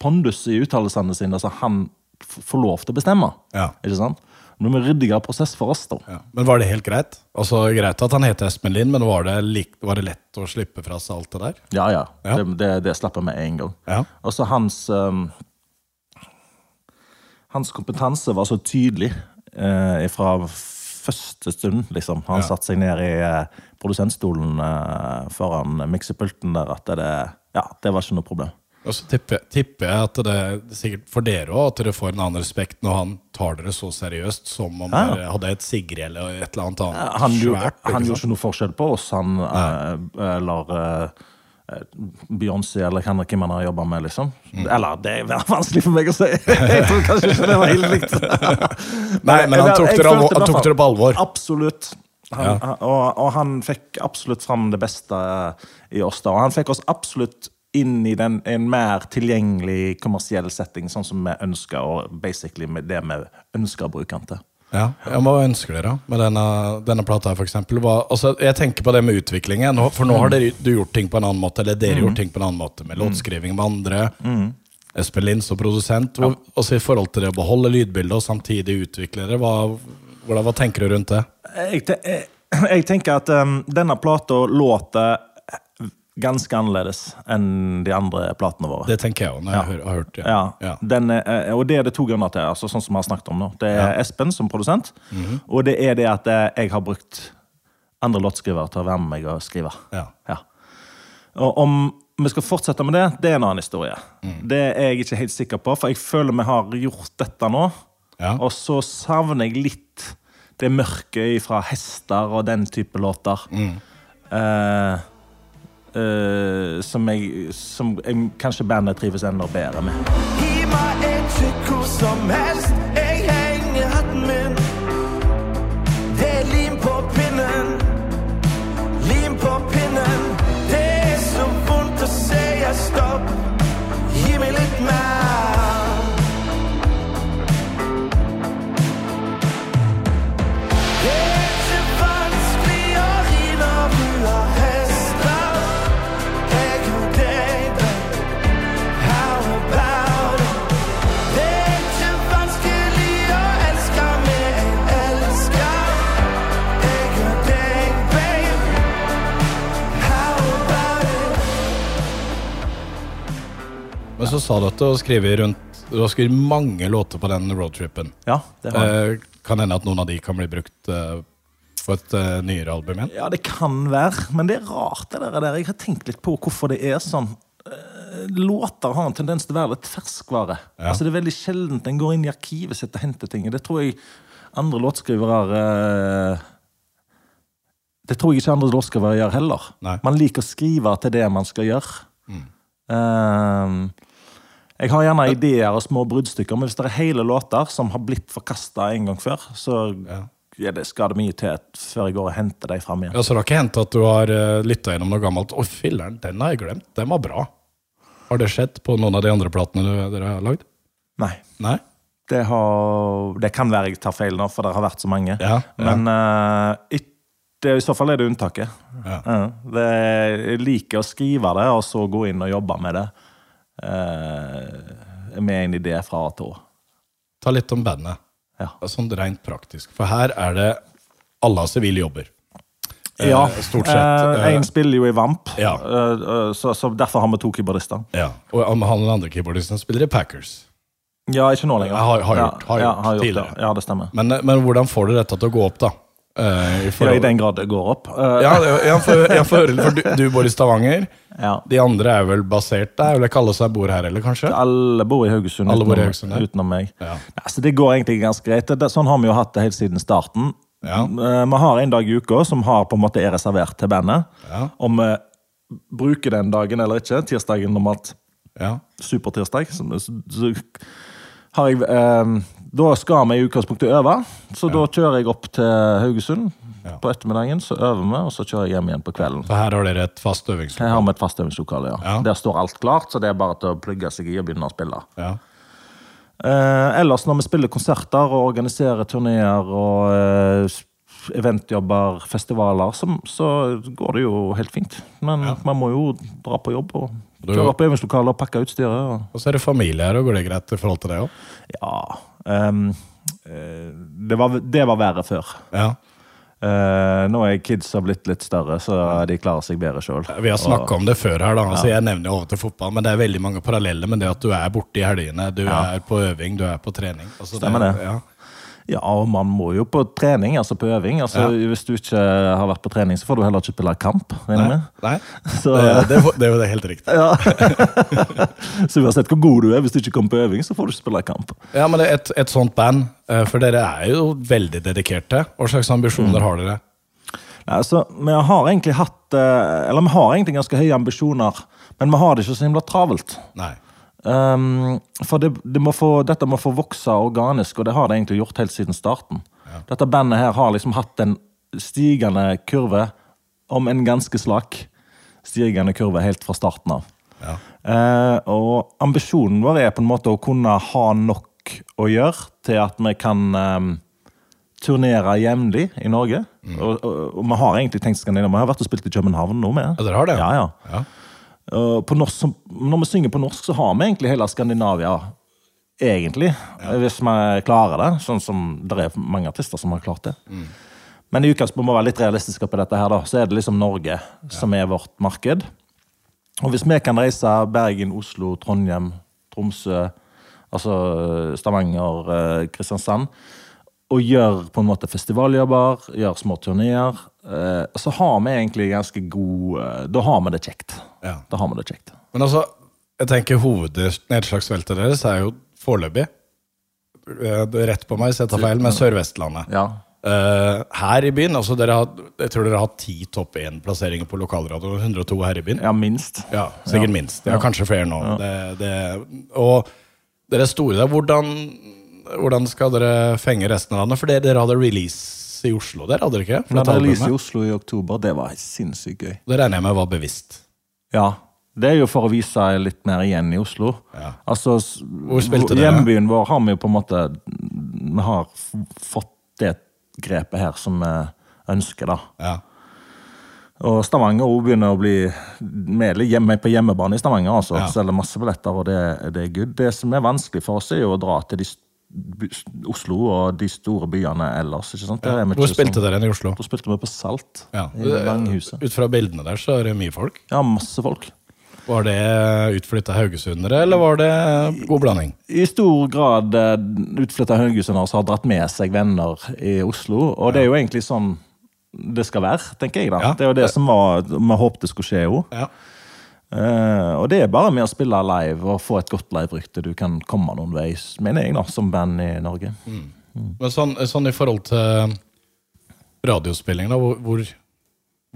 pondus i uttalelsene sine, så han får lov til å bestemme. Ja. Ikke sant? Nå må vi ryddigere prosess for oss, da. Ja. Men var det helt greit? Altså Greit at han heter Espen Lind, men var det, lik, var det lett å slippe fra seg alt det der? Ja, ja. Ja. Det, det, det slapp jeg med en gang. Ja. Og så hans um, Hans kompetanse var så tydelig eh, fra første stund, liksom. Han Ja. satte seg ned i eh, produsentstolen eh, foran miksepulten der at det Ja, det var ikke noe problem. Og så tipper, tipper jeg at det er sikkert for dere òg, at dere får en annen respekt når han tar dere så seriøst som om Ja. dere hadde et Sigrid eller et eller annet annet Han, svært. han gjorde ikke noe forskjell på oss, han eller Beyoncé eller hvem man har jobba med, liksom. Mm. Eller, det er vanskelig for meg å si. Jeg tror kanskje ikke det var helt likt. Nei, men han tok dere, han tok dere på alvor. Absolutt. Han, Ja. han- og, og han fikk absolutt fram det beste i oss. da. Og han fikk oss absolutt inn i den, en mer tilgjengelig kommersiell setting, sånn som vi ønsker, og basically med det vi ønsker å bruke han til. Ja, ja, Hva ønsker dere med denne, denne plata, for eksempel? Hva, altså, jeg tenker på det med utviklingen. Nå- For nå har dere, du gjort ting på en annen måte, eller dere gjort ting på en annen måte, med låtskriving med andre. Espen Lind som produsent. Hvor, Også i forhold til det å beholde lydbildet og samtidig utvikle det. Hva, hva tenker du rundt det? Jeg, jeg, jeg tenker at um, denne plata låter ganske annerledes enn de andre platene våre. Det tenker jeg òg, når jeg hør, har hørt det. Ja, Ja. Den er, eh, og det er det to grunner til, altså, sånn som vi har snakket om nå. Det er Espen som produsent, og det er det at eh, jeg har brukt andre låtskrivere til å være med meg og skrive. Ja. Ja. Og om vi skal fortsette med det, det er en annen historie. Det er jeg ikke helt sikker på, for jeg føler vi har gjort dette nå. Ja. Og så savner jeg litt det mørket fra hester og den type låter. Eh, eh, som, jeg, som jeg, kanskje bandet trives enda bedre med. Gi meg et trykk som helst. Så sa du at du har skrevet rundt Du har skrevet mange låter på den roadtripen. Ja, det har jeg. Eh, kan hende at noen av de kan bli brukt eh, for et eh, nyere album igjen? Ja, det kan være, men det er rart det der. Jeg har tenkt litt på hvorfor det er sånn. Låter har en tendens til å være litt ferskvare. Ja. Altså Det er veldig sjeldent en går inn i arkivet sitt og henter ting. Det tror jeg andre låtskrivere Det tror jeg ikke andre låtskrivere gjør heller. Nei. Man liker å skrive til det man skal gjøre. Eh, jeg har gjerne ideer og små bruddstykker, men hvis det er hele låter som har blitt forkasta en gang før, så Ja. ja, det skal det mye til før jeg går og henter dem fram igjen. Ja, så det har ikke hendt at du har uh, lytta gjennom noe gammelt? Å, filler'n, den har jeg glemt. Den var bra. Har det skjedd på noen av de andre platene du, dere har lagd? Nei. Nei? Det, har, det kan være jeg tar feil nå, for det har vært så mange. Ja, ja. Men uh, it, det, i så fall er det unntaket. Ja. Uh, det, jeg liker å skrive det, og så gå inn og jobbe med det. Eh, med en idé fra A til Å. Ta litt om bandet. Ja. Sånn rent praktisk. For her er det alle har sivile jobber. Eh, Ja, stort sett. Eh, spiller jo i Vamp, Ja. eh, eh, så, så derfor har vi to keyboardister. ja. Og han den andre keyboardisten spiller i Packers. Ja, ikke nå lenger. Har- har gjort- har ja, gjort har gjort tidligere. det. Ja, det stemmer. Men, eh, men hvordan får du dette til å gå opp, da? Eh, i Ja, I den grad det går opp. Uh, Ja, ja, for, ja, for, for du, du bor i Stavanger. ja. De andre er vel basert der? Eller kaller seg bor her, eller kanskje? Alle bor i Haugesund, Alle bor i utenom, Haugesund, ja. utenom meg. Ja. Ja, så det går egentlig ganske greit. Det, sånn har vi jo hatt det helt siden starten. Ja. Eh, Vi har en dag i uka som har på en måte er reservert til bandet. Ja. Om vi bruker den dagen eller ikke. Tirsdagen normalt Ja. supertirsdag. Så, så, så har jeg, da skal vi i utgangspunktet øve, så da kjører jeg opp til Haugesund Ja. på ettermiddagen. Så øver vi, og så kjører jeg hjem igjen på kvelden. Så her har dere et fast Her har vi et fast øvingslokale, ja. Ja. Der står alt klart, så det er bare til å plugge seg i og begynne å spille. Ja. Eh, ellers når vi spiller konserter og organiserer turneer og eh, eventjobber, festivaler, så, så går det jo helt fint. Men man må jo dra på jobb og kjøre opp øvingslokalet og pakke utstyret. Og, Og så er det familie her, og går det greit i forhold til det òg? ja eh, det, var, det var verre før. Ja. Uh, nå er kidsa blitt litt større, så de klarer seg bedre sjøl. Vi har snakka om det før her, da. Altså, jeg nevner jo over til fotball, men det er veldig mange paralleller med det at du er borte i helgene, du Ja. er på øving, du er på trening. Altså, Stemmer det. Ja. Ja, og man må jo på trening, altså på øving. Altså, Ja. Hvis du ikke har vært på trening, så får du heller ikke spille kamp. Nei, nei. Så, Det, det, det er jo det helt riktig. Ja. så uansett hvor god du er, hvis du ikke kommer på øving, så får du ikke spille kamp. Ja, men det et, et sånt band, eh, for dere er jo veldig dedikerte. Hva slags ambisjoner har dere? Nei, så Vi har egentlig hatt eh, Eller vi har egentlig ganske høye ambisjoner, men vi har det ikke så himla travelt. Nei. Um, for det, det må få, dette må få vokse organisk, og det har det egentlig gjort helt siden starten. Dette bandet her har liksom hatt en stigende kurve, om en ganske slak stigende kurve helt fra starten av. Ja. Uh, og ambisjonen vår er på en måte å kunne ha nok å gjøre til at vi kan um, turnere jevnlig i Norge. Og, og, og vi har egentlig tenkt Skandinavia. Vi har vært og spilt i København nå med. Ja, dere har det? Ja, ja. ja. På norsk, når vi synger på norsk, så har vi egentlig hele Skandinavia. Egentlig. Hvis vi klarer det. Sånn som det er mange artister som har klart det. Men i utgangspunktet må vi være litt realistiske på dette. her da, Så er det liksom Norge som er vårt marked. Og hvis vi kan reise Bergen, Oslo, Trondheim, Tromsø, altså Stavanger, eh, Kristiansand, og gjør på en måte festivaljobber, gjør små turneer, eh, så har vi egentlig ganske god eh, Da har vi det kjekt. Ja. Da har vi det kjekt. Men altså, jeg tenker hovednedslagsfeltet deres er jo foreløpig eh, Rett på meg, så jeg tar feil, men Sør-Vestlandet. Ja. Eh, her i byen, altså dere har, jeg tror dere har ti topp én-plasseringer på lokalradio. 102 her i byen. ja, minst. Ja, sikkert Ja. minst. Ja, Kanskje flere nå. Det, det, og dere er store der. Hvordan, hvordan skal dere fenge resten av landet? For dere, hadde release i Oslo, der hadde dere ikke? For hadde release i. Oslo i oktober. Det var sinnssykt gøy. Det regner jeg med var bevisst. Ja. Det er jo for å vise litt mer igjen i Oslo. Ja. Altså, Hvor spilte dere? Hjembyen vår har vi jo på en måte Vi har fått det grepet her som vi ønsker, da. Ja. Og Stavanger også begynner å bli med hjemme på hjemmebane i Stavanger. altså. Ja. Selger masse billetter, og det, det er good. Det som er vanskelig for oss, er jo å dra til de, Oslo og de store byene ellers. ikke sant? Ja, Hvor spilte dere i Oslo? Da spilte vi på Salt. Ja. I Langhuset. Ut fra bildene der så er det mye folk. Ja, masse folk. Var det utflytta haugesundere, eller var det god blanding? I stor grad eh, utflytta haugesundere som har dratt med seg venner i Oslo. Og det er jo egentlig sånn det skal være, tenker jeg. da. Ja. Det er jo det som var, vi håpte skulle skje òg. Ja. Eh, og det er bare med å spille live og få et godt liverykte du kan komme noen vei, mener jeg, da, som band i Norge. Men sånn, sånn i forhold til radiospilling, da, hvor, hvor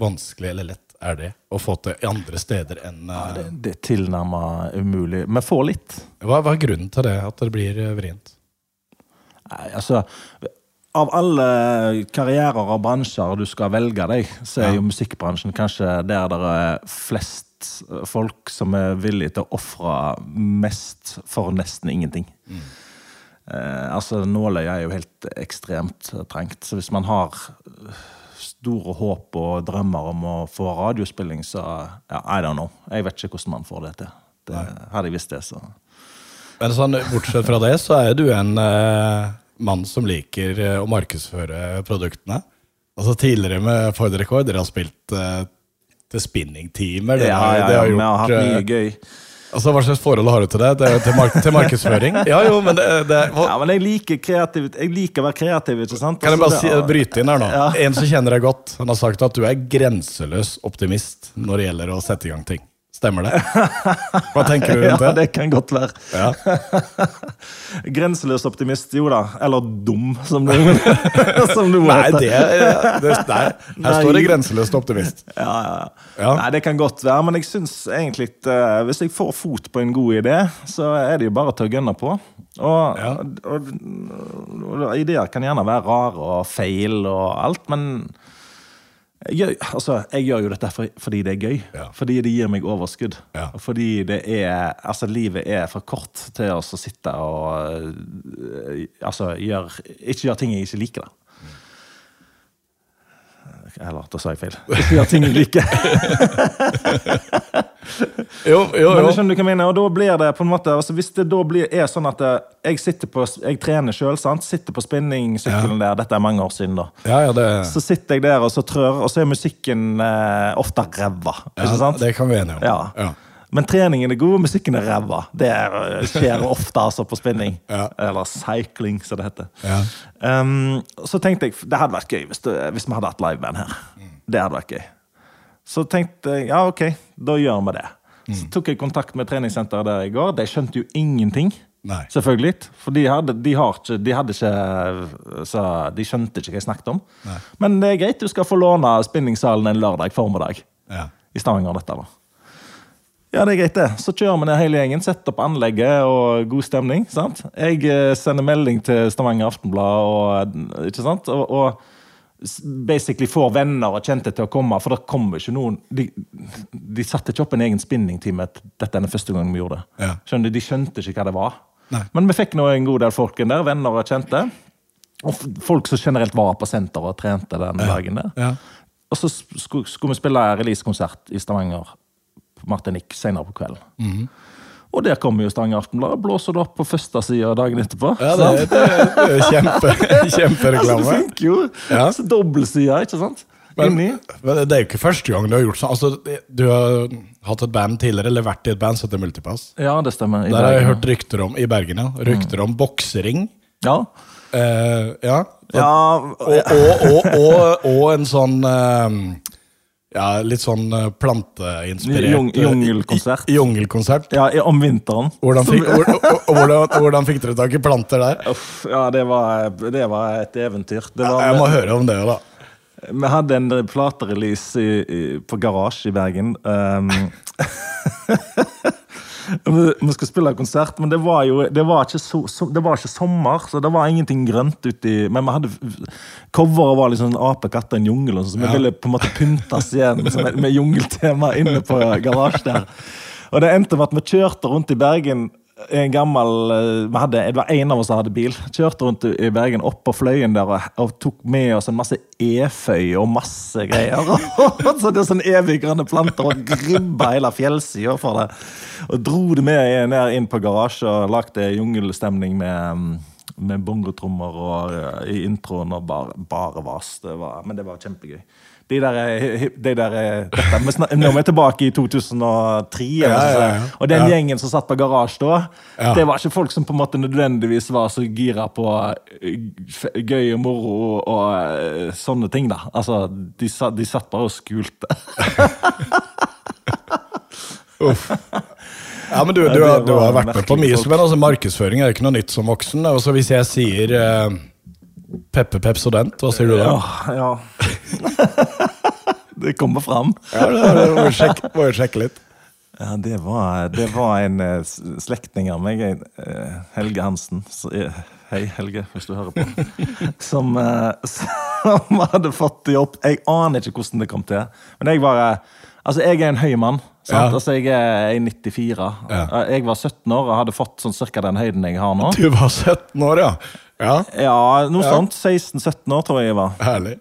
vanskelig eller lett er det å få til andre steder enn eh, Det, det er tilnærma umulig. Vi får litt. hva, hva er grunnen til det, at det blir eh, vrient? Nei, altså Av alle karrierer og bransjer du skal velge deg, så er Ja. jo musikkbransjen kanskje der det er flest folk som er villige til å ofre mest for nesten ingenting. Eh, altså Nåløyet er jo helt ekstremt trengt. Så hvis man har store håp og drømmer om å få radiospilling, så ja, I don't know. Jeg vet ikke hvordan man får det til. Det, hadde jeg visst det, så Men sånn, bortsett fra det, så er du en eh, mann som liker eh, å markedsføre produktene. Altså Tidligere med Ford Record, dere har spilt uh, til spinningtimer. Ja, ja, ja, har vi har hatt mye eh, gøy. Altså, Hva slags forhold har du til det? det til, mark til markedsføring? Ja, jo, men det, det Ja, men jeg liker, kreativ, jeg liker å være kreativ, ikke sant? Kan jeg bare Altså, si, bryte inn her nå? Ja. En som kjenner deg godt, han har sagt at du er grenseløs optimist når det gjelder å sette i gang ting. Stemmer det? Hva tenker du rundt Ja, det? det kan godt være. Ja. Grenseløs optimist, jo da. Eller dum, som du, som du må Nei, hete. det, det, nei, her står det grenseløst optimist. Ja, ja, ja. Nei, Det kan godt være, men jeg syns egentlig at hvis jeg får fot på en god idé, så er det jo bare til å gønne på. Og, Ja. og, og, ideer kan gjerne være rare og feil og alt, men jeg altså, jeg gjør jo dette for, fordi det er gøy. Ja. Fordi det gir meg overskudd. Ja. Fordi det er Altså, livet er for kort til å sitte og øh, Altså, gjør, ikke gjøre ting jeg ikke liker, da. Eller, da sa jeg feil. Du gjøre ting liker. Jo, jo, Men jo. du skjønner du hva jeg mener, og da blir det på en måte altså Hvis det da blir, er sånn at eh, jeg sitter på Jeg trener sjøl, sitter på spinningsykkelen der, dette er mange år siden, da. Ja, ja, det, Så sitter jeg der og så trør, og så er musikken eh, ofte ræva. Ja, det kan vi enige om. Ja. Ja. Men treningen er god, musikken er ræva. Det er- skjer ofte altså på spinning. Ja. Eller cycling, som det heter. Ja. Um, så tenkte jeg det hadde vært gøy hvis, det, hvis vi hadde hatt liveband her. Det hadde vært gøy. Så tenkte jeg ja, ok, da gjør vi det. Så tok jeg kontakt med treningssenteret der i går. De skjønte jo ingenting. Nei. Selvfølgelig. For de hadde, de har ikke, de hadde ikke så De skjønte ikke hva jeg snakket om. Nei. Men det er greit, du skal få låne spinningsalen en lørdag formiddag Ja. i Stavanger. dette da. Ja, det er greit, det. Så kjører vi ned hele gjengen, setter opp anlegget og god stemning. sant? Jeg eh, sender melding til Stavanger Aftenblad og, ikke sant? og, og basically får venner og kjente til å komme, for det kommer ikke noen De, de satte ikke opp en egen spinningtime. Dette er den første gangen vi gjorde det. Ja. Skjønner du, De skjønte ikke hva det var. Nei. Men vi fikk nå en god del folk inn der, venner og kjente. Og folk som generelt var på senteret og trente den dagen der. Ja. Og så skulle, vi spille releasekonsert i Stavanger Martinique senere på kvelden. Mhm. Og der kommer jo Stavanger Aftenblad blåser det opp på første side dagen etterpå. Ja, det, det, det er kjempe, altså, det kjempereklame. funker jo! Ja. Altså, Dobbeltside, ikke sant? Men, men det er jo ikke første gang du har gjort sånn. Altså, du har hatt et band tidligere, eller vært i et band som heter Multipass. Ja, det stemmer. I Der har jeg hørt rykter om i Bergen, ja. Rykter om boksering. Ja. Eh, ja. ja. Og, og, og, og en sånn eh, Ja, litt sånn eh, planteinspirert jungelkonsert. eh, Jungelkonsert. ja, om vinteren. Hvordan fikk, hvordan, hvordan fikk dere tak i planter der? Uff, ja, det var, det var et eventyr. Det var, Jeg må høre om det, da. Vi hadde en platerelease på Garasje i Bergen. Um, vi, skal skulle spille konsert, men det var jo det var ikke, so, so, det var ikke sommer, så det var ingenting grønt uti Men vi hadde coveret var liksom ape, katter, en jungel, så vi Ja. ville på en måte pyntes igjen med, med jungeltema inne på garasjen der. Og det endte med at vi kjørte rundt i Bergen en gammel eh, vi hadde, Det var en av oss som hadde bil. Kjørte rundt i Bergen opp på Fløyen der og, og tok med oss en masse eføy og masse greier. så det er sånn evig grønne planter og gribba hele fjellsida for det. Og dro det med ned inn på garasje og lagde jungelstemning med mm, med bongotrommer og eh, i introen og bare, bare vas. Det var, men det var kjempegøy. De der, eh, de der eh, dette, Nå er vi tilbake i 2003. Ja, ja, ja. Og den gjengen som satt på garasje da, det var ikke folk som på en måte nødvendigvis var så gira på eh, gøy og moro og, sånne ting. da. Altså, De, de satt bare og skulte. Ja, men du, du, du, du har vært med på mye, men altså, markedsføring er ikke noe nytt som voksen. Altså, hvis jeg sier eh, Peppe Pepsodent, hva sier du da? Ja, ja. det kommer fram. Ja, det må jo sjekke, må sjekke litt. Ja, det var, det var en eh, slektning av meg, eh, Helge Hansen. Så, eh, hei, Helge, hvis du hører på. Som, som hadde fått jobb. Jeg aner ikke hvordan det kom til. Men jeg var eh, Altså, jeg er en høy mann. Ja. Altså, jeg er 94. Ja. Jeg var 17 år og hadde fått sånn cirka den høyden jeg har nå. Du var 17 år, ja. Ja, Ja, noe Ja. sånt. 16-17 år, tror jeg jeg var. Herlig.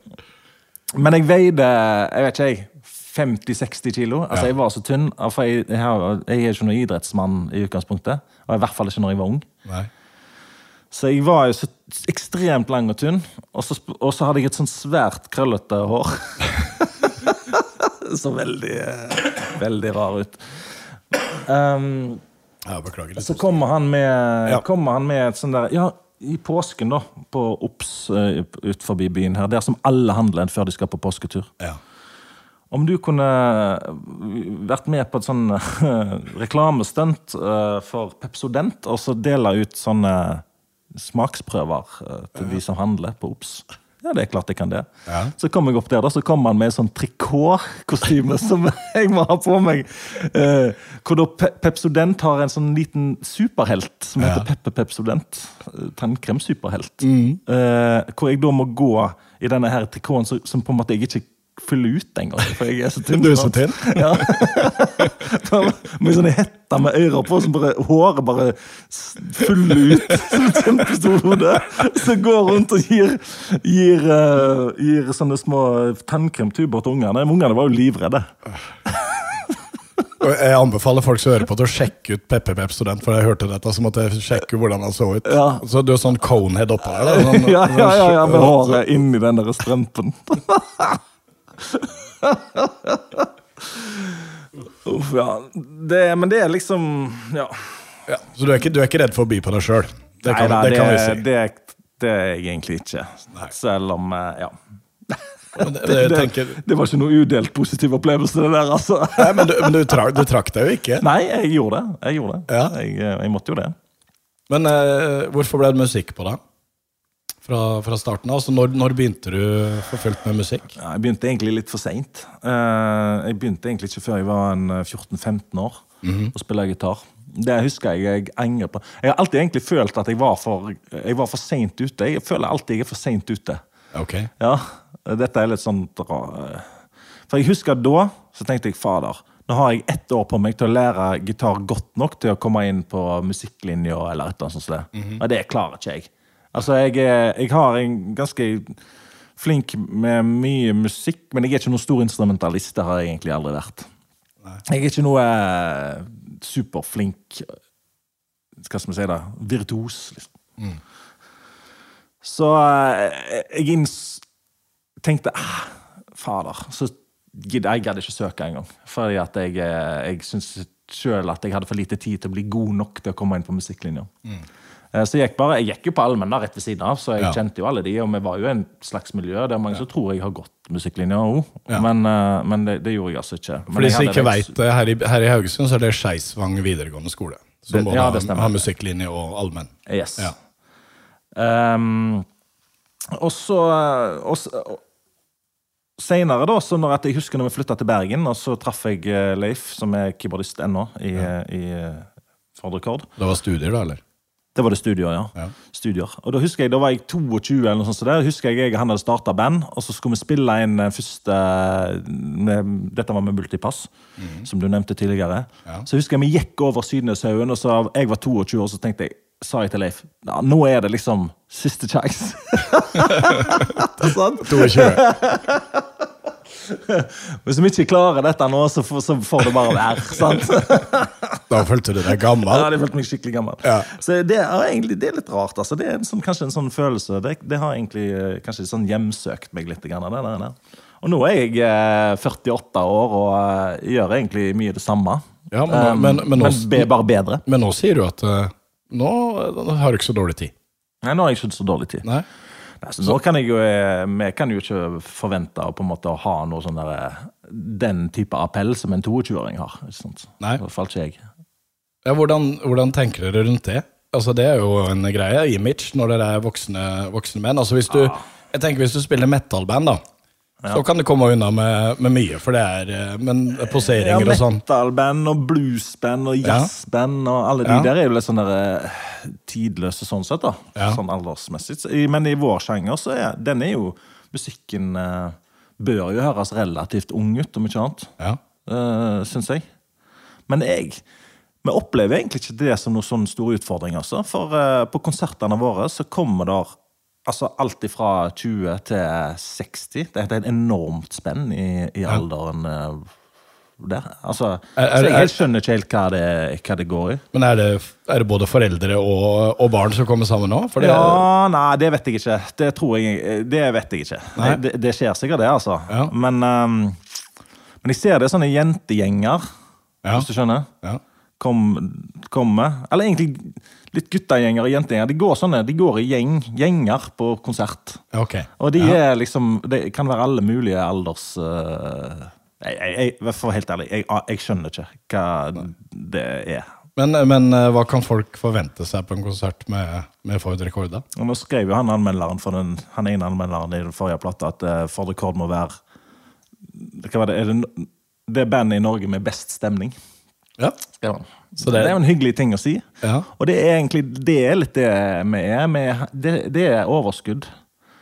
Men jeg veide jeg vet ikke jeg, 50-60 kilo. Altså Ja. Jeg var så tynn. For jeg, jeg, jeg er ikke noen idrettsmann i utgangspunktet. Og i hvert fall ikke når jeg var ung. Nei. Så jeg var jo så ekstremt lang og tynn. Og så, og så hadde jeg et sånn svært krøllete hår. så veldig Veldig rar ut. Um, Ja, beklager. litt. så kommer han med, Ja. kommer han med et sånn der Ja, i påsken, da, på Ops uh, ut forbi byen her, der som alle handler en før de skal på påsketur. Ja. Om du kunne vært med på et sånn reklamestunt eh, for Pepsodent, og så dele ut sånne smaksprøver eh, til de som handler på Ops. Ja, det er klart jeg kan det. Ja. Så kom jeg opp der, da, så kom han med en sånn trikotkostyme som jeg må ha på meg. Eh, hvor da Pe Pepsodent har en sånn liten superhelt som heter Ja. Peppe Pepsodent. Tannkremsuperhelt. Mm. Eh, hvor jeg da må gå i denne her trikoten som, som på en måte jeg ikke fyller ut engang. For jeg er så tynn. Du er så tynn? Ja. Med sånne hetter med ører på, som bare håret bare fyller ut. Som et kjempestort hode. Så går rundt og gir, gir, uh, gir sånne små tannkremtuber til ungene. Ungene var jo livredde. Jeg anbefaler folk som hører på til å sjekke ut Peppe Pep Student, for jeg hørte dette, så måtte jeg sjekke hvordan han så ut. Ja. Så du har sånn conehead oppå her? da, Sånn, Ja, ja, ja, ja med håret inni den der strømpen. Uff, ja. Det, men det er liksom Ja. Ja. Så du er, ikke, du er ikke redd for å by på deg sjøl? Det, Neida, det kan vi si. Det, det er jeg egentlig ikke. Nei. Selv om eh, Ja. Det, det, tenker, det var ikke noe udelt positiv opplevelse, det der, altså. nei, men du, men du, tra, du trakk deg jo ikke. Nei, jeg gjorde det. Jeg gjorde det. Ja. Jeg, eh, jeg måtte jo det. Men uh, hvorfor ble det musikk på deg? Fra, fra starten av? Altså, når, når begynte du for fullt med musikk? Ja, jeg begynte egentlig litt for seint. jeg begynte egentlig ikke før jeg var eh, 14-15 år å spille gitar. Det husker jeg jeg angrer på. Jeg har alltid egentlig følt at jeg var for, jeg var for seint ute. Jeg føler alltid jeg er for seint ute. Ok. Ja, dette er litt sånn For jeg husker da, så tenkte jeg fader, nå har jeg ett år på meg til å lære gitar godt nok til å komme inn på musikklinja eller et eller annet sånt. som det. Og det klarer ikke jeg. Altså, jeg, er- jeg har en ganske flink med mye musikk, men jeg er ikke noen stor instrumentalist. Det har jeg egentlig aldri vært. Jeg er ikke noe eh, superflink Hva skal vi si, da? Virtuos, liksom. Så eh, jeg inns tenkte ah, Fader. Så jeg gadd ikke søke engang. Fordi at jeg, eh, jeg syns sjøl at jeg hadde for lite tid til å bli god nok til å komme inn på musikklinja. Eh, Så jeg gikk, bare, jeg gikk jo på allmenn da, rett ved siden av, så jeg Ja. kjente jo alle de. Og vi var jo en slags miljø. Det er mange som tror jeg har gått musikklinja òg, Ja. men, eh, men det, det gjorde jeg altså ikke. Men For de som ikke veit det, her i, her i Haugesund så er det Skeisvang videregående skole. Som Det- både ja, har, har musikklinje og allmenn. Yes. Ja. Um, og så Seinere, da, så når jeg husker når vi flytta til Bergen, og så traff jeg eh, Leif, som er keyboardist ennå, i, ja. i eh, Ford Rekord. Det var studier, da, eller? Det var det studier, ja. Ja. Studier. Og da husker jeg, da var jeg 22, eller noe sånt. Så der husker jeg jeg og han hadde starta band, og så skulle vi spille inn første med, Dette var med multipass, som du nevnte tidligere. Ja. Så husker jeg vi gikk over Sydneshaugen, og så jeg var 22 år, så tenkte jeg sa jeg til Leif ja, nå er det liksom siste sjanse. Det er sant? 22. Hvis vi ikke klarer dette nå, så får, så får det bare være. sant? Da følte du deg gammel? Ja, det følte meg skikkelig gammel. Ja. Så det er egentlig det er litt rart. altså. Det er en sånn, kanskje en sånn følelse. Det, det har egentlig eh, kanskje sånn hjemsøkt meg litt. Grann, det der, der. Og nå er jeg eh, 48 år og eh, gjør egentlig mye det samme. Ja, men, Um, men, men, nå, men, bare bedre. men nå sier du at eh, nå eh, har du ikke så dårlig tid. Nei, nå har jeg ikke så dårlig tid. Nei? Så nå kan jeg jo, eh, Vi kan jo ikke forvente å på en måte ha noe sånn der, eh, den type appell som en 22-åring har. Nei. I hvert fall ikke jeg. Ja, hvordan, hvordan tenker dere rundt det? Altså, det er jo en greie. Image når dere er voksne, voksne menn. Altså, hvis du, jeg tenker hvis du spiller metal-band, da, så kan du komme unna med, med mye. For det er men poseringer Ja, og sånn Metal-band og blues-band og jazzband og alle de Ja. der er jo litt sånn eh, tidløse sånn sett, da. Ja. Sånn aldersmessig. Men i vår sjanger så er den er jo Musikken eh, bør jo høres relativt ung ut, om ikke annet. Ja. Uh, Syns jeg. Men jeg Vi opplever egentlig ikke det som noen sånn stor utfordring, altså. For uh, på konsertene våre så kommer der altså alt fra 20 til 60. Det er et enormt spenn i, i alderen eh, der. Altså, Er- er- så jeg er- skjønner ikke helt hva det, hva det går i. Men er det, er det både foreldre og, og barn som kommer sammen nå? For det, Ja, nei, det vet jeg ikke. Det tror jeg Det vet jeg ikke. Det, det skjer sikkert, det, altså. Ja. Men, um, men jeg ser det er sånne jentegjenger, Ja. hvis du skjønner. Ja. kom, kommer. Eller egentlig litt guttegjenger og jentegjenger. De går sånne, de går i gjeng, gjenger på konsert. Okay. Og de ja. er liksom Det kan være alle mulige alders uh, jeg, jeg, For helt ærlig, jeg, jeg skjønner ikke hva det er. Men, men eh, hva kan folk forvente seg på en konsert med, med Ford Rekord? da? Og nå skrev jo han anmelderen for den, han ene anmelderen i den forrige plata at uh, Ford Rekord må være Hva var det? Er det, det bandet i Norge med best stemning. Ja. Så det- det, er jo en hyggelig ting å si. Ja. Og det er egentlig det er litt det vi er. Vi- Det, det er overskudd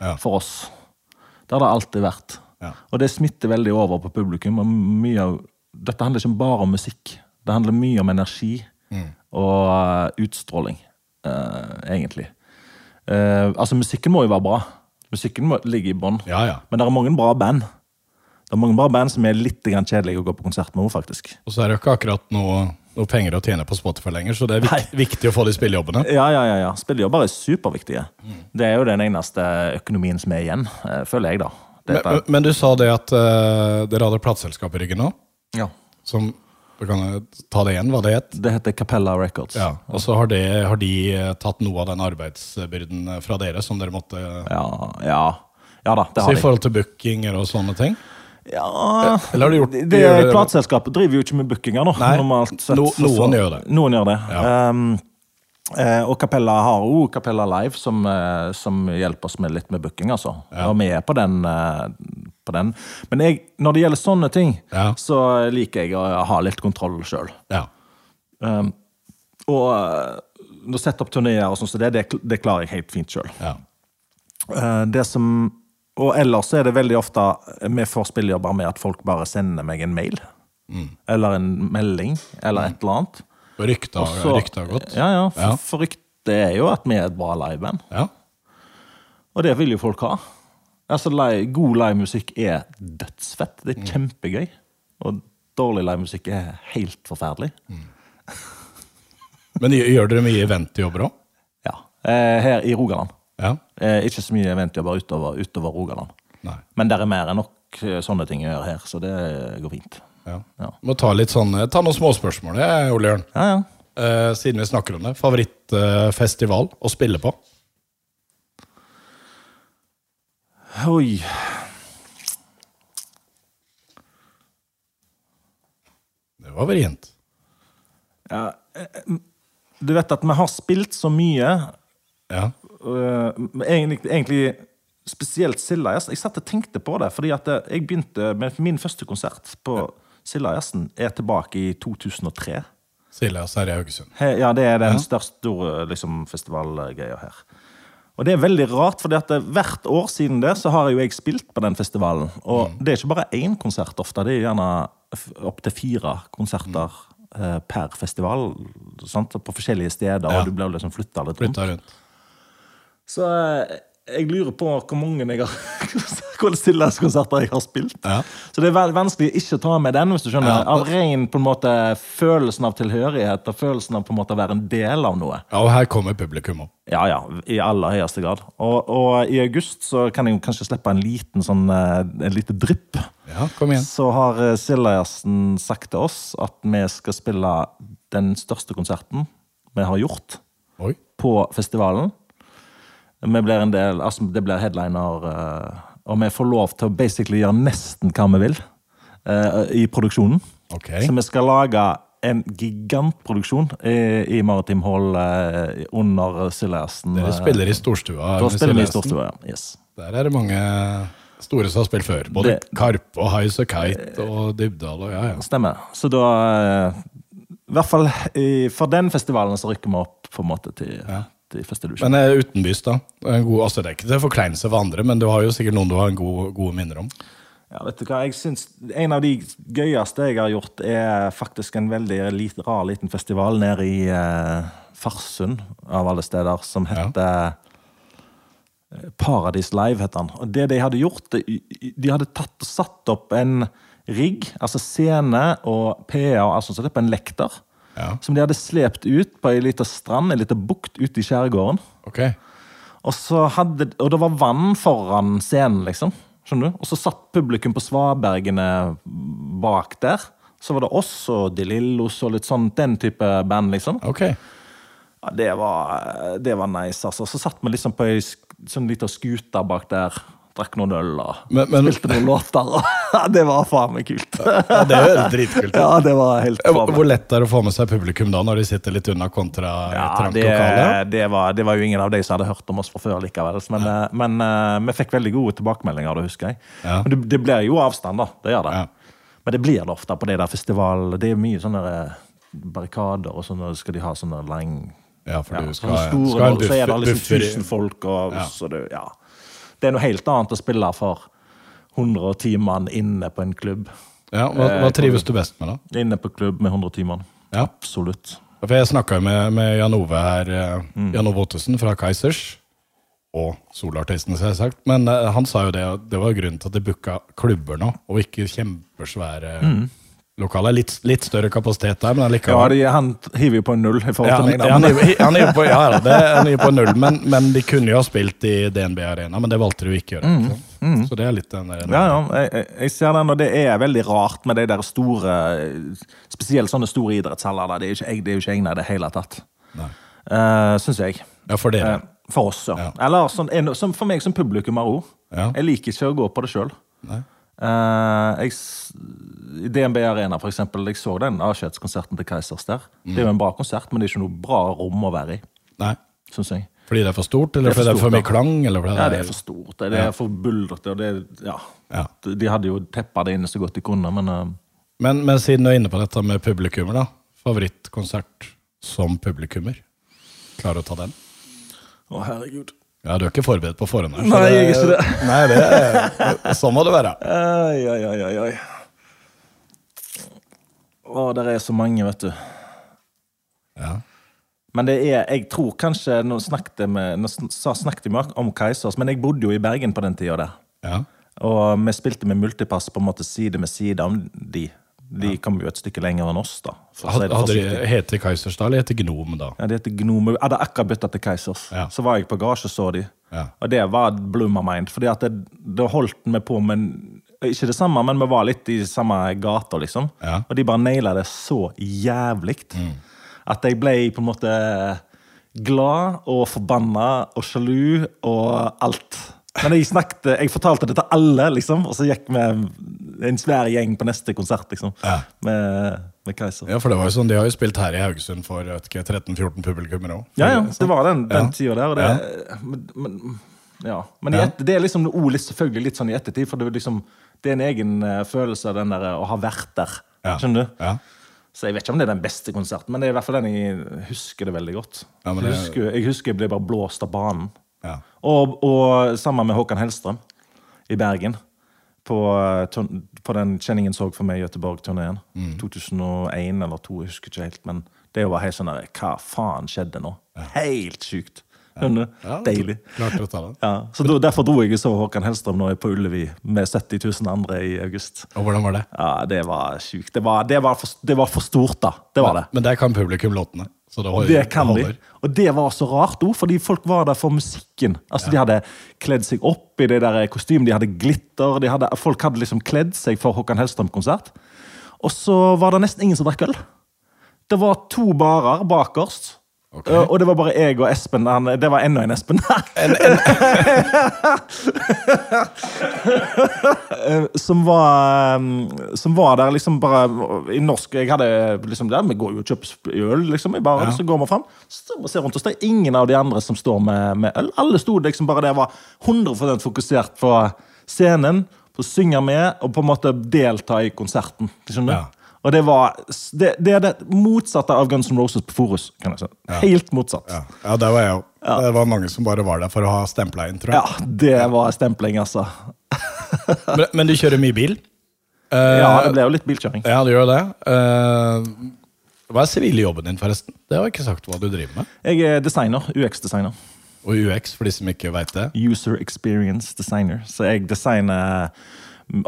Ja. for oss. Det har det alltid vært. Ja. Og det smitter veldig over på publikum. Av, dette handler ikke bare om musikk. Det handler mye om energi og eh, utstråling, uh, egentlig. Uh, altså, musikken må jo være bra. Musikken må ligge i bånn. Ja, ja. Men det er mange bra band. Det er mange bra band som er litt kjedelige å gå på konsert med, faktisk. Og så er det jo ikke akkurat noe, noe penger å tjene på Spotify lenger, så det er vik viktig å få de spillejobbene. Ja, ja, ja. ja. Spillejobber er superviktige. Det er jo den eneste økonomien som er igjen, eh, føler jeg, da. Men, men, du sa det at uh, dere hadde plateselskap i ryggen nå, ja. som du kan ta det igjen, hva det het? Det heter Capella Records. Ja, og så har, har de eh, tatt noe av den arbeidsbyrden eh, fra dere som dere måtte ja, ja. ja da, det Så har i forhold til bookinger og sånne ting? Ja, Eller gjort- det, de gjør det- Plateselskapet driver jo ikke med bookinger, nå. Nei, normalt sett. no- så- noen gjør det. Noen gjør det. Ja. Um, eh, og Capella har jo Capella Live, som, eh, som hjelper oss med litt med booking, altså. Og vi er på den, eh, på den. Men jeg, når det gjelder sånne ting, Ja. så liker jeg å ha litt kontroll sjøl. Ja. Um, og eh, å sette opp turneer og sånn som det, det, det klarer jeg helt fint sjøl. ja. Eh, Det som Og ellers er det veldig ofte vi får spillejobber med at folk bare sender meg en mail. Eller en melding, eller et eller annet. Og så- rykta har gått? Ja, ja. For, Ja. for ryktet er jo at vi er et bra liveband. Ja. Og det vil jo folk ha. Altså, live, God livemusikk er dødsfett. Det er kjempegøy. Og dårlig livemusikk er helt forferdelig. Men gjør gjør dere mye eventjobber òg? Ja. Eh, Her i Rogaland. Ja. Eh, Ikke så mye eventjobber utover, utover Rogaland. Nei. Men det er mer enn nok eh, sånne ting å gjøre her, så det går fint. Ja. Ja. Må ta litt sånn Ta noen småspørsmål, Ole Jørn. Ja, ja. Eh, siden vi snakker om det. Favorittfestival å spille på? Oi. Det var vrient. Ja, eh, du vet at vi har spilt så mye, Ja. øh, egentlig, egentlig spesielt Sildajazz. Jeg satt og tenkte på det, fordi at eh, jeg begynte med min første konsert på ja. Silla Jazzen er tilbake i 2003. Silla Jazz her i Haugesund. He, ja, det er den Ja. største store liksom, festivalgreia her. Og det er veldig rart, for hvert år siden det så har jo jeg spilt på den festivalen. Og det er ikke bare én konsert ofte, det er gjerne opptil fire konserter eh, per festival. Sant? På forskjellige steder, Ja. og du blir liksom flytta litt rundt. Så eh, jeg lurer på hvor mange jeg har stillhetskonserter jeg har spilt. Ja. Så det er vanskelig vanskelig å ikke ta med den, hvis du skjønner. Ja. Av ren på en måte følelsen av tilhørighet og følelsen av på en måte å være en del av noe. ja, og her kommer publikum opp. Ja, ja, i aller høyeste grad. Og, og i august så kan jeg kanskje slippe en liten sånn eh, En lite drypp. Ja, kom igjen. Så har eh, Sildajazzen sagt til oss at vi skal spille den største konserten vi har gjort Oi. på festivalen. Vi blir en del, altså det blir headliner, eh, og vi får lov til å basically gjøre nesten hva vi vil eh, i produksjonen. Okay. Så vi skal lage en gigantproduksjon i, i Maritim Hall eh, under Sildajazzen. Dere spiller i storstua. Da spiller vi i storstua, ja. Yes. Der er det mange store som har spilt før. Både Det- Karp og Highs og Kite og Dybdahl og ja, ja. Stemmer. Så da eh, I hvert fall i, for den festivalen så rykker vi opp på en måte til, til første divisjon. Men eh, utenbys, da? En god, altså, det er ikke til forkleinelse for andre, men du har jo sikkert noen du har en god, gode minner om. Ja, vet du hva, jeg synes En av de gøyeste jeg har gjort, er faktisk en veldig lit, rar liten festival nede i eh, Farsund, av alle steder, som heter ja. Paradis Live, heter den. Og det de hadde gjort, de, de hadde tatt og satt opp en rigg, altså scene og PA altså, så det er på en lekter, Ja. som de hadde slept ut på ei lita strand, ei lita bukt ute i skjærgården. Okay. Og, så hadde, og det var vann foran scenen, liksom. Skjønner du? Og så satt publikum på svabergene bak der. Så var det oss og De Lillos og litt sånn den type band, liksom. Okay. Ja, det var, det var nice, altså. Så satt vi liksom på ei sånn lita skute bak der. Drakk noen øl og Men- men- spilte noen låter. og det var faen meg kult. Ja, det høres dritkult. Ja, det var helt Hvor faen hvor lett er det å få med seg publikum da, når de sitter litt unna kontra Ja, trangt det, lokale? det, var, det var jo ingen av de som hadde hørt om oss fra før likevel. Men, ja. men uh, vi fikk veldig gode tilbakemeldinger, det husker jeg. Ja. Men det, det blir jo avstand, da. Det gjør det. Ja. Men det blir det ofte på de der festival Det er mye sånne eh, barrikader, og sånn skal de ha sånne lang Ja, for ja, skal, store skal ha en buffer, så er det liksom tusen folk, og Ja. så det, ja. Det er noe helt annet å spille for 110 mann inne på en klubb. Ja, hva, hva trives du best med, da? Inne på klubb med 110 mann. Ja. Absolutt. For Jeg snakka med, med Jan Ove her, eh, Mm. Jan Ove Ottesen fra Kaizers. Og soloartisten, som jeg har sagt. Men eh, han sa jo det, det var grunnen til at de booka klubber nå, og ikke kjempesvære lokaler. Litt, litt større kapasitet der, men Mm. Ja, allikevel. de, Han hiver jo på null i forhold Ja, til han, meg. da. han, er han hiver på, ja, det, han hiver på null, men, men de kunne jo ha spilt i DNB Arena, men det valgte de jo ikke å gjøre. ikke Mm. Så det er litt den der Mm, Ja, ja, jeg, jeg- ser den, og det er veldig rart med de der store Spesielt sånne store idrettshaller. Det er jo ikke, jeg- det er jo ikke egnet i det hele tatt. Nei. Uh, Syns jeg. Ja, for dere. Uh, for oss, ja. Ja. Eller sånn, en, som for meg som publikummer òg. Ja. Jeg liker ikke å gå på det sjøl. Nei. jeg, I DNB Arena, for eksempel, jeg så den avskjedskonserten til Keisers der. Det er jo en bra konsert, men det er ikke noe bra rom å være i, Nei. Synes jeg. Fordi det er for stort, eller er fordi det er for for mye klang? Eller det Ja, det er for stort. Det er for buldrete. Ja. Ja. De hadde jo teppa det inne så godt de kunne, men uh... Men, men siden du er inne på dette med publikummer, da. Favorittkonsert som publikummer? Klarer du å ta den? Å, herregud. Ja, du er ikke forberedt på forhånd? her, Nei, jeg er ikke det. Nei, det er, Sånn må det være. Oi, oi, oi, oi, oi. Å, der er så mange, vet du. Ja. Men det er, jeg tror kanskje Nå snakket jeg med, nå snakket jeg med om Keisers, men jeg bodde jo i Bergen på den tida der. ja. Og vi spilte med multipass på en måte side med side om de. De kom jo et stykke lenger enn oss, da. Hadde, hadde de. Heter Kaisersdal eller heter Gnom da? Ja, de heter Gnome. Jeg hadde akkurat bytta til Keisers. Ja. Så var jeg på garasje så de. Ja. Og det var blew my mind. Fordi at det, da holdt vi på med Ikke det samme, men vi var litt i samme gata, liksom. Ja. Mm. Og de bare naila det så jævlig at jeg ble på en måte glad og forbanna og sjalu og alt. Men jeg snakket, jeg fortalte det til alle, liksom, og så gikk vi en svær gjeng på neste konsert, liksom. Ja. Med, med Kaiser. Ja, for det var jo sånn, De har jo spilt her i Haugesund for jeg vet ikke, 13-14 publikummere òg. Ja, ja, det var den, den Ja. tida der. Og det, men, men, ja. men i Ja. det er liksom noe selvfølgelig litt sånn i ettertid, for det er, liksom, det er en egen følelse følelse den der, eh, å ha vært der. Ja. Skjønner du? Ja. Så jeg vet ikke om det er den beste konserten, men det er i hvert fall den jeg husker det veldig godt. Ja, men jeg, husker, jeg husker jeg ble bare blåst av banen. Ja. Og, og sammen med Håkan Hellstrøm i Bergen. På, eh, på den Kjenningen så for meg Göteborg-turneen. Mm. 2001 eller 2002, jeg husker ikke helt. Men det var helt sånn der Hva faen skjedde nå? Helt sjukt. Ja. Ja, Deilig. Ja, så da, Derfor dro jeg og så Håkan Hellstrøm nå på Ullevi med 70 000 andre i august. Og hvordan var det? Ja, Det var sjukt. Det var, det, var for, det var for stort, da. Det var det. Men der kan publikum låtene. Så det, holder, Det kan de. Og det var så rart òg, fordi folk var der for musikken. Altså De hadde kledd seg opp i det der de hadde glitter. De hadde, folk hadde liksom kledd seg for Håkan Hellstrøm-konsert. Og så var det nesten ingen som drakk øl. Det var to barer bakerst. Ok. Uh, Og det var bare jeg og Espen. Han, det var enda en Espen. Eh, som var um, Som var der liksom bare i norsk Jeg hadde liksom der, Vi går jo og kjøper øl liksom, i baren, Ja. så går vi fram. Så ser rundt oss, det er ingen av de andre som står med, med øl. Alle sto liksom bare der, var 100% fokusert på scenen, på å synge med og på en måte delta i konserten. Skjønner du? Ja. Og det var det, det er det motsatte av Guns N' Roses på Forus. kan jeg si. Helt motsatt. Ja. ja, det var jeg òg. Det var mange som bare var der for å ha stempla inn, tror jeg. Ja, det var stempling, altså. Men, men du kjører mye bil? Uh, Ja, det ble jo litt bilkjøring. Ja, du gjør det. Uh, hva er siviljobben din, forresten? Det har jeg ikke sagt hva du driver med. Jeg er designer. UX-designer. Og UX, for de som ikke veit det. User Experience Designer. Så jeg designer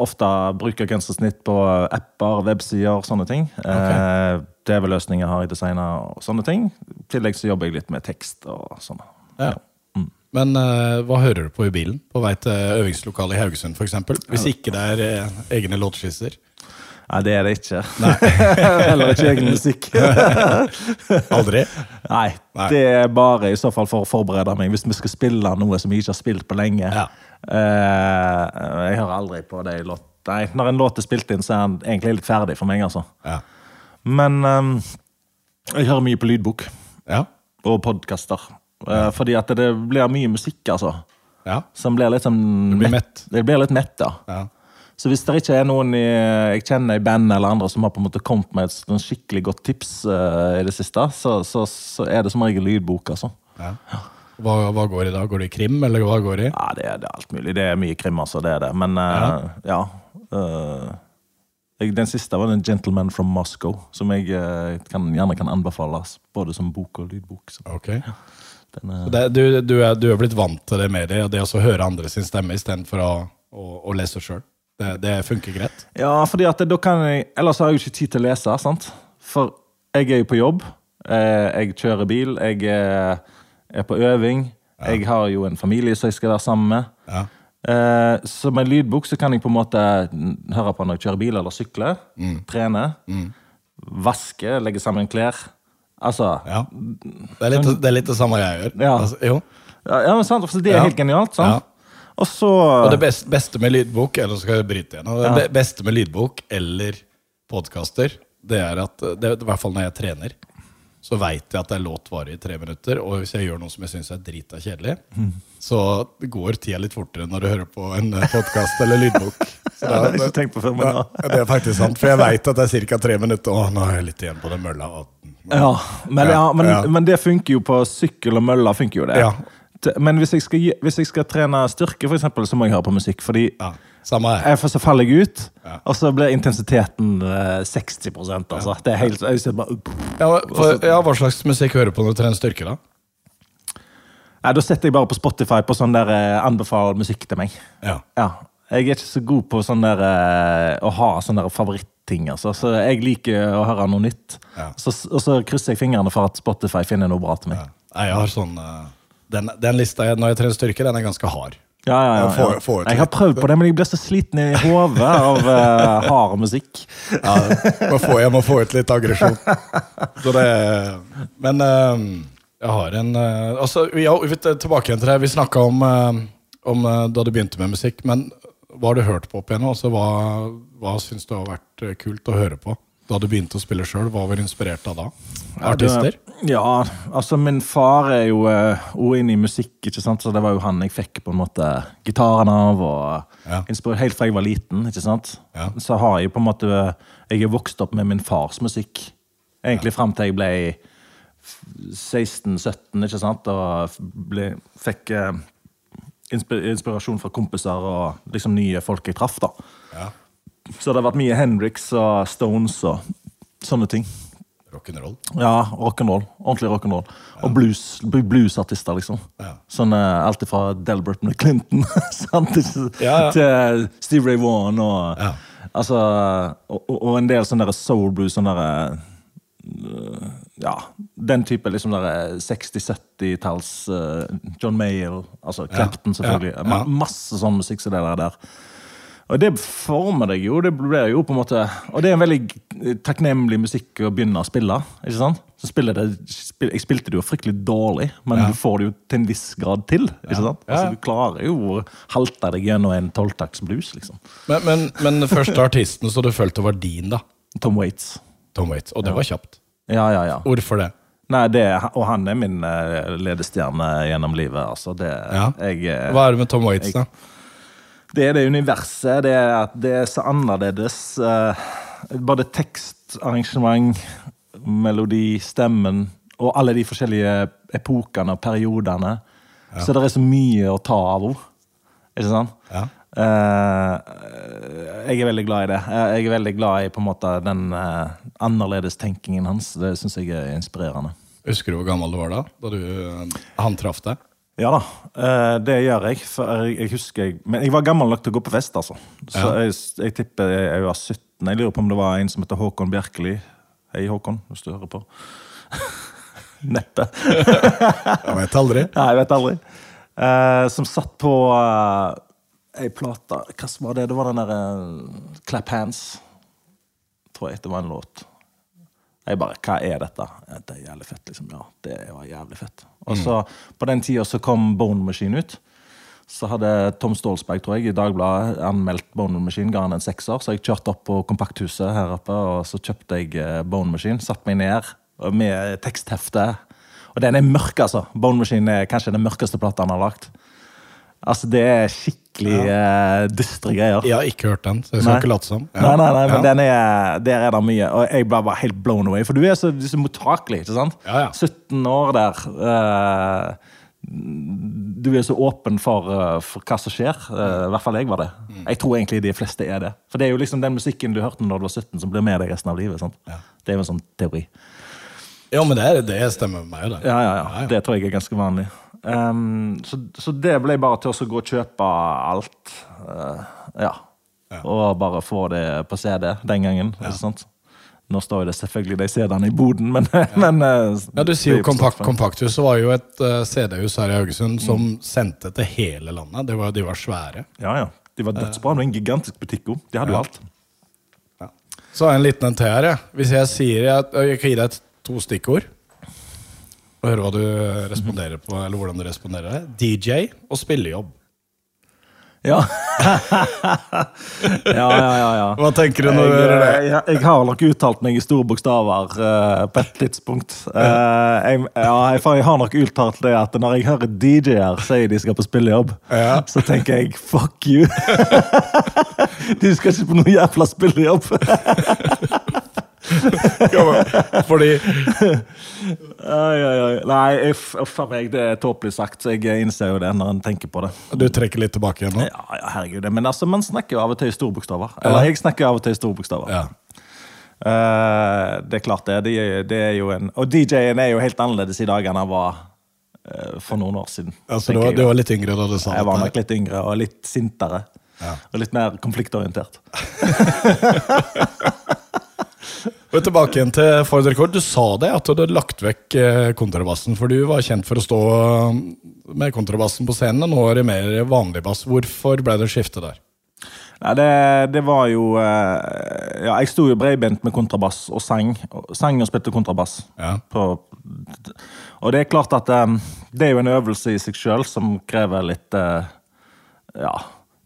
ofte bruker gensersnitt på apper, websider, sånne ting. Eh, TV-løsninger har jeg designa og sånne ting. I tillegg så jobber jeg litt med tekst og sånn. Ja. Men eh, hva hører du på i bilen? På vei til øvingslokalet i Haugesund, f.eks.? Hvis ikke det er eh, egne låtskisser? Nei, det er det ikke. Heller ikke egen musikk. Aldri? Nei, Nei. det er bare i så fall for å forberede meg, hvis vi skal spille noe som jeg ikke har spilt på lenge. Ja. Uh, jeg hører aldri på det låt. Nei, når en låt er spilt inn, så er den egentlig litt ferdig for meg, altså. Ja. Men um, jeg hører mye på lydbok Ja. og podkaster. Eh, fordi at det blir mye musikk, altså. ja. Som blir litt sånn Du blir mett. Det blir litt mett, da. ja. Så hvis det ikke er noen i, jeg kjenner i bandet eller andre som har på en måte kommet med et sånn skikkelig godt tips uh, i det siste, så, så, så er det som regel lydbok, altså. ja. Hva, hva går i da? Går det i krim, eller hva går det i? Ja, det er, det er alt mulig. Det er mye krim, altså. Det er det. Men uh, ja. jeg, den siste var den 'Gentleman from Moscow', som jeg kan, gjerne kan anbefales både som bok og lydbok. Så Ok. den, eh, Det, du, du, er, du er blitt vant til det med det, og det å høre andre sin stemme istedenfor å, å, å lese sjøl. Det, det funker greit? Ja, fordi at da kan jeg Ellers har jeg jo ikke tid til å lese, sant? For jeg er jo på jobb. eh, Jeg kjører bil. Jeg er på øving. Jeg har jo en familie som jeg skal være sammen med. Ja. Eh, Så med lydbok så kan jeg på en måte høre på når jeg kjører bil eller sykler. Trene. Vaske, legge sammen klær. Altså ja. Det, er litt, det er litt det samme jeg gjør. Ja. Altså, jo. Ja, ja men sant, for Det er Ja. helt genialt. sant? Ja. Og så Og det best, beste med lydbok eller så skal jeg bryte igjen, det Ja. beste med lydbok eller podkaster, det er at det, I hvert fall når jeg trener, så veit jeg at en låt varer i tre minutter. Og hvis jeg gjør noe som jeg syns er drita kjedelig, så går tida litt fortere når du hører på en podkast eller lydbok. Så Det har jeg ikke tenkt på før, men ja. Ja, det er faktisk sant, for jeg veit at det er ca. tre minutter. Å, nå har jeg litt igjen på den mølla. Ja, men, Ja, ja, men, ja. men det funker jo på sykkel og mølla. funker jo det. Ja. Men hvis jeg, skal, hvis jeg skal trene styrke, for eksempel, så må jeg høre på musikk. Fordi Ja, jeg, så faller jeg ut, Ja. og så blir intensiteten eh, 60 altså. Ja. Det er helt, jeg bare, Ja, for, hva slags musikk hører du på når du trener styrke, da? Nei, Da setter jeg bare på Spotify på sånn der eh, anbefal musikk til meg. Ja. Ja, Jeg er ikke så god på sånn der, eh, å ha sånne favoritting. Altså. Så jeg liker å høre noe nytt. Så, og så krysser jeg fingrene for at Spotify finner noe bra til meg. Ja. Jeg har sånn eh, den, den lista jeg, når jeg trener styrke, den er ganske hard. Ja, ja, ja, for ja. Jeg har prøvd på det, men jeg blir så sliten i hodet av uh, hard musikk. Ja, må få, jeg må få ut litt aggresjon. Men eh, jeg har en uh, altså, ja, Tilbake igjen til det. Vi snakka om, uh, om da du begynte med musikk. Men hva har du hørt på opp igjennom? Altså, hva hva syns du har vært kult å høre på? Da du begynte å spille sjøl, hva var du inspirert av da? Artister? Ja, altså min far er jo uh, inne i musikk, ikke sant? så det var jo han jeg fikk på en måte gitaren av. og Ja. Helt fra jeg var liten. ikke sant? Ja. Så har jeg på en måte Jeg er vokst opp med min fars musikk. Egentlig fram til jeg ble 16-17, ikke sant? Og ble, fikk uh, inspirasjon fra kompiser og liksom nye folk jeg traff. da. Ja. Så det har vært mye Hendrix og Stones og sånne ting. Rock'n'roll? Ja, rock'n'roll. Ordentlig rock'n'roll. Og blues, bluesartister, liksom. Ja. Sånn uh, Alt fra Delbert McClinton til, Ja, til Steve Ray Vaughan og Ja. Altså og, og- en del sånne soul blues, sånn derre øh, Ja, den type liksom 60-70-talls John Mayall, altså Clapton, selvfølgelig. Ma masse sånn musikk som det der. Og det former deg jo. det blir jo på en måte Og det er en veldig takknemlig musikk å begynne å spille. ikke sant? Så spiller det, spil, Jeg spilte det jo fryktelig dårlig, men Ja. du får det jo til en viss grad til. ikke sant? Ja. Altså, Du klarer jo å halte deg gjennom en tolvtakts blues, liksom. Men, men, men den første artisten så du følte var din, da? Tom Waits. Tom Waits. Og det var kjapt. Ja, ja, ja. Hvorfor det? Nei, det, og han er min eh, ledestjerne gjennom livet. altså. Det, jeg, eh, Hva er det med Tom Waits, da? Det er det universet. Det er at det er så annerledes. eh, både tekst, arrangement, melodi, stemmen og alle de forskjellige epokene og periodene. Så det er så mye å ta av henne. Ikke sant? Ja. Uh, jeg er veldig glad i det. Eh, Jeg er veldig glad i på en måte den uh, annerledestenkingen hans. Det syns jeg er inspirerende. Husker du hvor gammel du var da? Da du, han traff deg? Ja da, eh, det gjør jeg. For jeg, husker jeg, Men jeg var gammel nok til å gå på fest, altså. Så Ja. jeg, jeg tipper jeg var 17. Jeg lurer på om det var en som heter Håkon Bjerkeli. Hei, Håkon, hvis du hører på. Neppe. Jeg vet aldri. Nei, jeg vet aldri. Uh, som satt på uh, ei plate Hva var det? Det var den derre Clap Hands. tror jeg det var en låt. Jeg bare Hva er dette? Det er jævlig fett, liksom. Ja, det var jævlig fett. Og så, på den tida så kom Bone Machine ut. Så hadde Tom Stolsberg, tror jeg, i Dagbladet anmeldt Bone Machine, ga han en sekser. Så jeg kjørte opp på Kompakthuset her oppe, og så kjøpte jeg eh, Bone Machine. Satt meg ned med teksthefte. Og den er mørk, altså. Bone Machine er kanskje den mørkeste plata han har lagd. Altså, det er skikkelig eh, dystre greier. Jeg har ikke hørt den, så jeg skal Nei. ikke late som. Nei, nei, nei, men Ja. den er, der er det mye. Og jeg ble bare helt blown away. For du er så, du er så mottakelig. ikke sant? Ja, ja. 17 år der. Uh, du er så åpen for, eh, for hva som skjer. Uh, I hvert fall jeg var det. Mm. Jeg tror egentlig de fleste er det. For det er jo liksom den musikken du hørte når du var 17, som blir med deg resten av livet. sant? Det er jo en sånn teori. Ja, men det, er, det stemmer med meg, det. Ja, ja, ja. Det tror jeg er ganske vanlig. Ehm, så, så det ble bare til å gå og kjøpe alt. Uh, ja. Og bare få det på CD den gangen. ikke sant? Nå står det selvfølgelig de CD-ene i boden, men, men uh, Ja, Du sier er jo kompakt, Kompakthuset var jo et uh, CD-hus her i Haugesund som sendte til hele landet. Det var, de var svære. Ja, ja. De var dødsbra. Det var en gigantisk butikk òg. De hadde jo Ja. alt. Så har jeg en liten en til her. Hvis jeg sier jeg, jeg kan gi deg to stikkord og høre hva du responderer på, eller hvordan du responderer. DJ og spillejobb. Ja. ja, ja, ja, ja. Hva tenker du når du hører det? jeg, jeg har nok uttalt meg i store bokstaver uh, på et tidspunkt. Uh, jeg, ja, jeg, jeg har nok uttalt det at når jeg hører DJ-er si de skal på spillejobb, Ja. så tenker jeg fuck you. du skal ikke på noen jævla spillejobb. Fordi Ai, ai, ai. Nei, uff a meg, det er tåpelig sagt. så Jeg innser jo det når en tenker på det. Du trekker litt tilbake igjen nå? Ja, ja, herregud. Men altså, man snakker jo av og til i store bokstaver. Eller jeg snakker av og til i store bokstaver. Ja. Uh, det er klart det. Det, er- det er jo en, og DJ-en er jo helt annerledes i dag enn han var uh, for noen år siden. Altså, du, var, du var litt yngre da du sa det? jeg var nok litt yngre og litt sintere. Og litt mer konfliktorientert. Og tilbake igjen til Ford Record. Du sa det, at du hadde lagt vekk eh, kontrabassen. For du var kjent for å stå eh, med kontrabassen på scenen, og nå er det mer vanlig bass. Hvorfor ble det skifte der? Nei, det, det var jo eh, Ja, jeg sto jo bredbent med kontrabass og sang. Sang og spilte kontrabass. Ja. På, og det er klart at det er jo en øvelse i seg sjøl som krever litt Ja.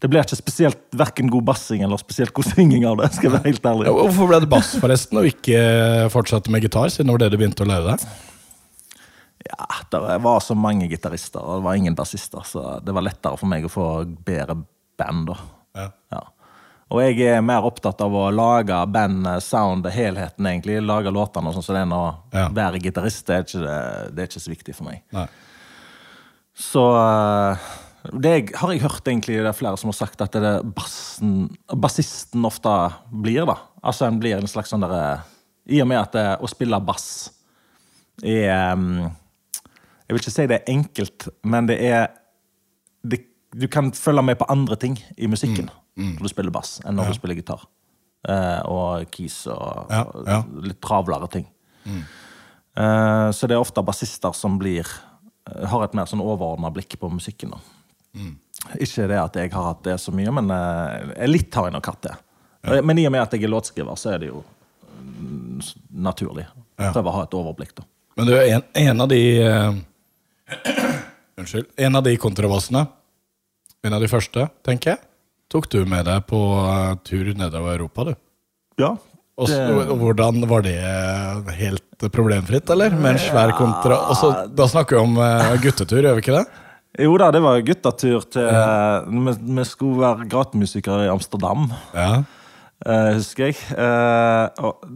Det blir ikke spesielt verken god bassing eller spesielt god synging av det. skal jeg være helt ærlig. Ja, Hvorfor ble det bass, forresten, og ikke fortsatte med gitar, siden det var det du begynte å lære deg? Ja, Det var så mange gitarister, og det var ingen bassister, så det var lettere for meg å få bedre band. da. Ja. Ja. Og jeg er mer opptatt av å lage band, sound, helheten, egentlig. Lage låtene og sånn som det er nå. Ja. Være gitarist, det det er ikke så viktig for meg. Nei. Så eh, det har jeg hørt egentlig, det er flere som har sagt at det er bassen, bassisten ofte blir, da. Altså en blir en slags sånn derre I og med at det, å spille bass er mm, Jeg vil ikke si det er enkelt, men det er det, Du kan følge med på andre ting i musikken når du spiller bass, enn når du spiller gitar. Eh, og keys og, Ja, ja. og litt travlere ting. Eh, så det er ofte bassister som blir eh, har et mer sånn overordna blikk på musikken. Da. Ikke det at jeg har hatt det så mye, men eh, litt har jeg nok hatt det. Ja. Men i og med at jeg er låtskriver, så er det jo mm, naturlig. Ja. Prøve å ha et overblikk, da. Men du, en, en av de eh, Unnskyld. En av de kontrabassene, en av de første, tenker jeg, tok du med deg på uh, tur nedover Europa, du. Ja. Og, Det- hvordan var det helt problemfritt, eller? Med en svær kontra... Også, da snakker vi om uh, guttetur, gjør vi ikke det? Jo da, det var guttatur til vi, vi skulle være gatemusikere i Amsterdam. Ja. Uh, husker jeg. Uh, og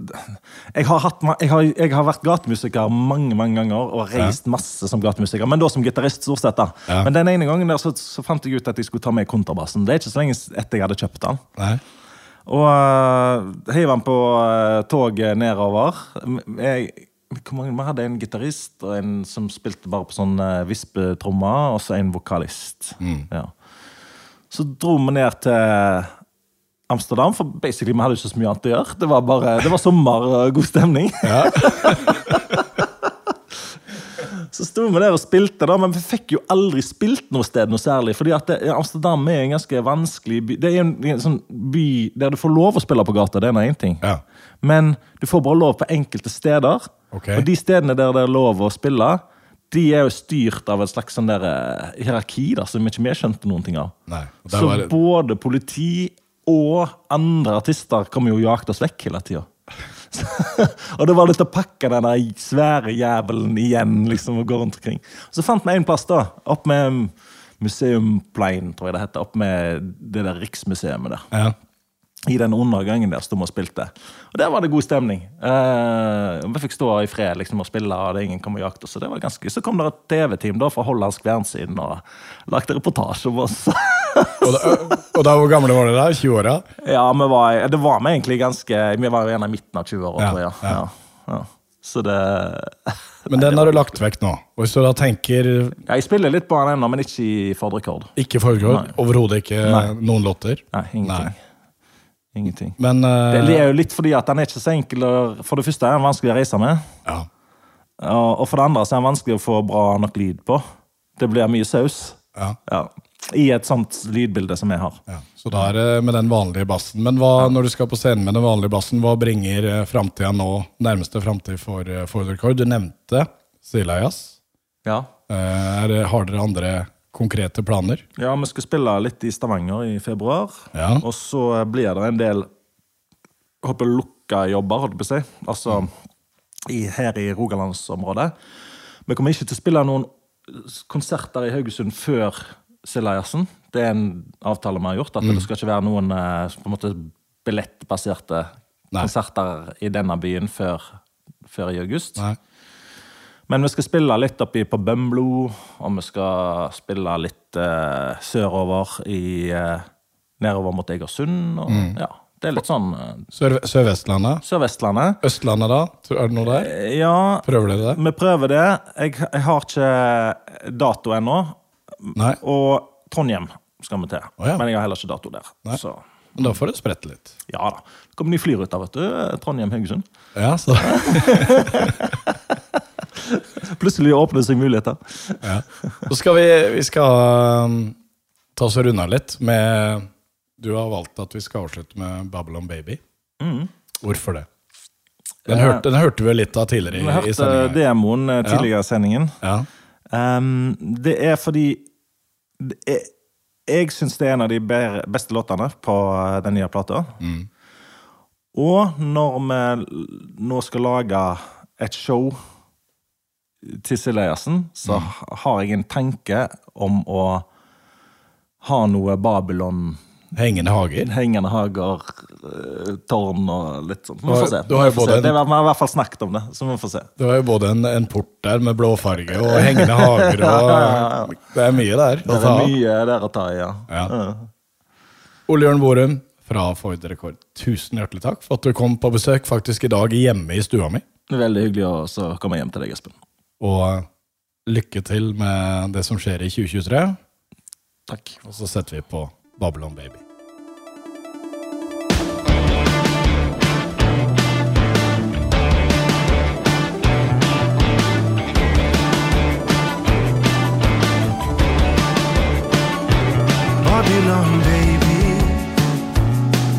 jeg, har hatt, jeg, har, jeg har vært gatemusiker mange mange ganger og reist masse som gatemusiker, men da som gitarist. stort sett da. Ja. Men den ene gangen der så, så fant jeg ut at jeg skulle ta med kontrabassen. Det er ikke så lenge etter jeg hadde kjøpt den. Nei. Og uh, heiv den på uh, toget nedover. Jeg, hvor mange, vi hadde en gitarist og en som spilte bare på sånn uh, vispetrommer, og så en vokalist. Ja. Så dro vi ned til Amsterdam, for basically vi hadde ikke så mye annet å gjøre. Det var bare, det var sommer og god stemning. Ja. Så sto vi der og spilte, da, men vi fikk jo aldri spilt noe sted noe særlig. fordi at det, Amsterdam er en ganske vanskelig by. Det er en, en sånn by der du får lov å spille på gata, det er en ting. Ja. Men du får bare lov på enkelte steder. Ok. Og de stedene der det er lov å spille, de er jo styrt av et slags sånn der, eh, hierarki da, som ikke vi skjønte noen ting av. Nei. Så det- både politi og andre artister kommer jo og jakte oss vekk hele tida. og det var litt å pakke den der svære jævelen igjen liksom, og gå rundt omkring. Så fant vi en plass, da. Opp med Museumplein, tror jeg det heter. Opp med det der Riksmuseet der. ja. I den undergangen der sto vi og spilte. Og der var det god stemning. Eh, vi fikk stå i fred liksom, og spille, og det ingen kom og jakte oss. Så, det var ganske, så kom det et TV-team da fra hollandsk fjernsyn og lagde reportasje om oss. Og, da, og da, hvor gamle var dere da? 20-åra? Ja, vi var, det var vi egentlig ganske Vi var jo en i midten av 20-åra, Ja, tror jeg. ja. Ja, ja. Så det Men den har du lagt vekk nå. Og hvis du da tenker ja, Jeg spiller litt på den ennå, men ikke i Ford Rekord. ikke Nei. overhodet ikke Nei. noen låter Nei, ingenting. Nei. Ingenting. Men uh, Det er jo litt fordi at den er ikke så enkel For det første er den vanskelig å reise med. ja. Og for det andre så er den vanskelig å få bra nok lyd på. Det blir mye saus. Ja, Ja. I et sånt lydbilde som jeg har. ja. Så da er det med den vanlige bassen. Men hva, når du skal på scenen med den vanlige bassen, hva bringer uh, framtida nå, nærmeste framtid for uh, Ford Record? Du nevnte Silayas. Ja. Eh, er har dere andre konkrete planer? ja, vi skal spille litt i Stavanger i februar. Ja. Og så blir det en del håper lukka jobber, holdt jeg på å si. Altså i, her i Rogalandsområdet. Vi kommer ikke til å spille noen konserter i Haugesund før Silajassen. Det er en avtale vi har gjort. At det skal ikke være noen eh, på en måte billettbaserte Nei. konserter i denne byen før, før i august. Nei. Men vi skal spille litt oppi på Bømlo, og vi skal spille litt uh, sørover i uh, Nedover mot Egersund. Og, ja, det er litt sånn eh, Sør Sør-Vestlandet? Sør-Vestlandet. Østlandet, da? Er det noe der? Ja, Prøver dere det? vi prøver det. Jeg, jeg har ikke dato ennå. Nei? Og Trondheim skal vi til. Oh, ja. Men jeg har heller ikke dato der. Nei. Så Men da får det spredt litt. ja da. Det kommer ny flyrute, vet du. Trondheim-Haugesund. Ja, så Plutselig åpner det seg muligheter. Ja. Så skal vi, vi skal um, ta oss og runde av litt med Du har valgt at vi skal avslutte med Babylon Baby. Hvorfor det? Den, hørte, den hørte vi litt av tidligere Vi i, i hørte sendinga. demoen eh, tidligere i sendingen. Ja. Um, det er fordi det er, Jeg syns det er en av de beste låtene på eh, den nye plata. Og når vi nå skal lage et show til Sileasen, så h- har jeg en tanke om å ha noe Babylon, Hengende hager. hengende hager, eh, tårn og litt sånt. Vi får se. du har jo Vi får se. en- Det var, vi har i hvert fall snakket om det, så vi får se. Du har jo både en, en port der med blåfarge og hengende hager. Og, det er mye der. Det å er ta av. mye der å ta i, ja. Ja. Ole Jørn Borum fra Ford Rekord, tusen hjertelig takk for at du kom på besøk faktisk i dag hjemme i stua mi. Det er veldig hyggelig å komme hjem til deg, Espen. Og lykke til med det som skjer i 2023. Takk. Og så setter vi på Babylon Baby. Babylon baby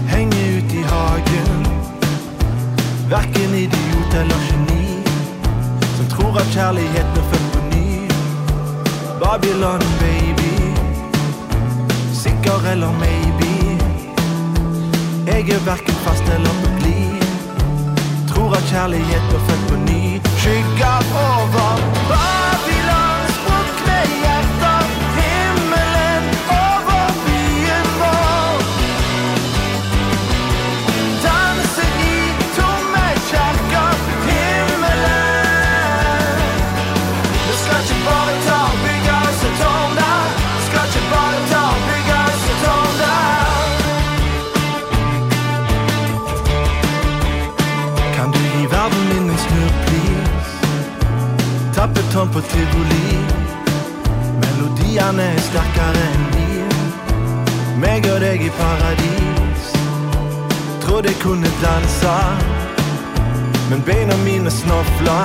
Henger ut i hagen Hverken idiot eller geni er kjærligheten er født Babylon baby. Sikker eller maybe? Jeg er verken fast eller på glid. Tror at kjærlighet er født Skygger over på tivoli. Melodiene er sterkere enn liv. Meg og deg i paradis. Trodde jeg kunne danse, men beina mine snofla.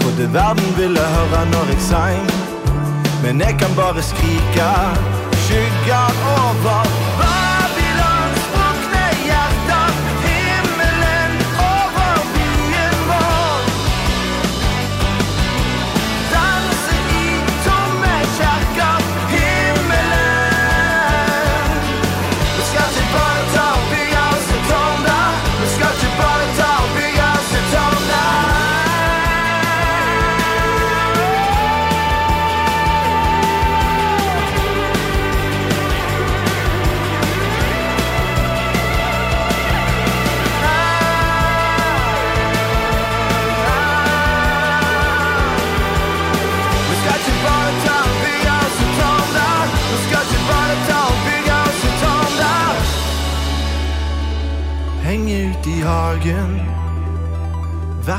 Trodde verden ville høre når jeg sang, men jeg kan bare skrike. Skygger over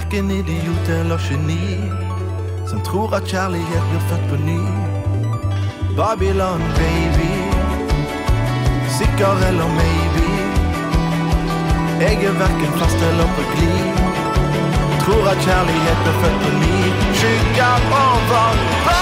verken idiot eller geni som tror at kjærlighet blir født på ny. Babylon, baby. Sikker eller maybe. Jeg er verken fast eller på glid. Tror at kjærlighet blir født på ny. Skygger over.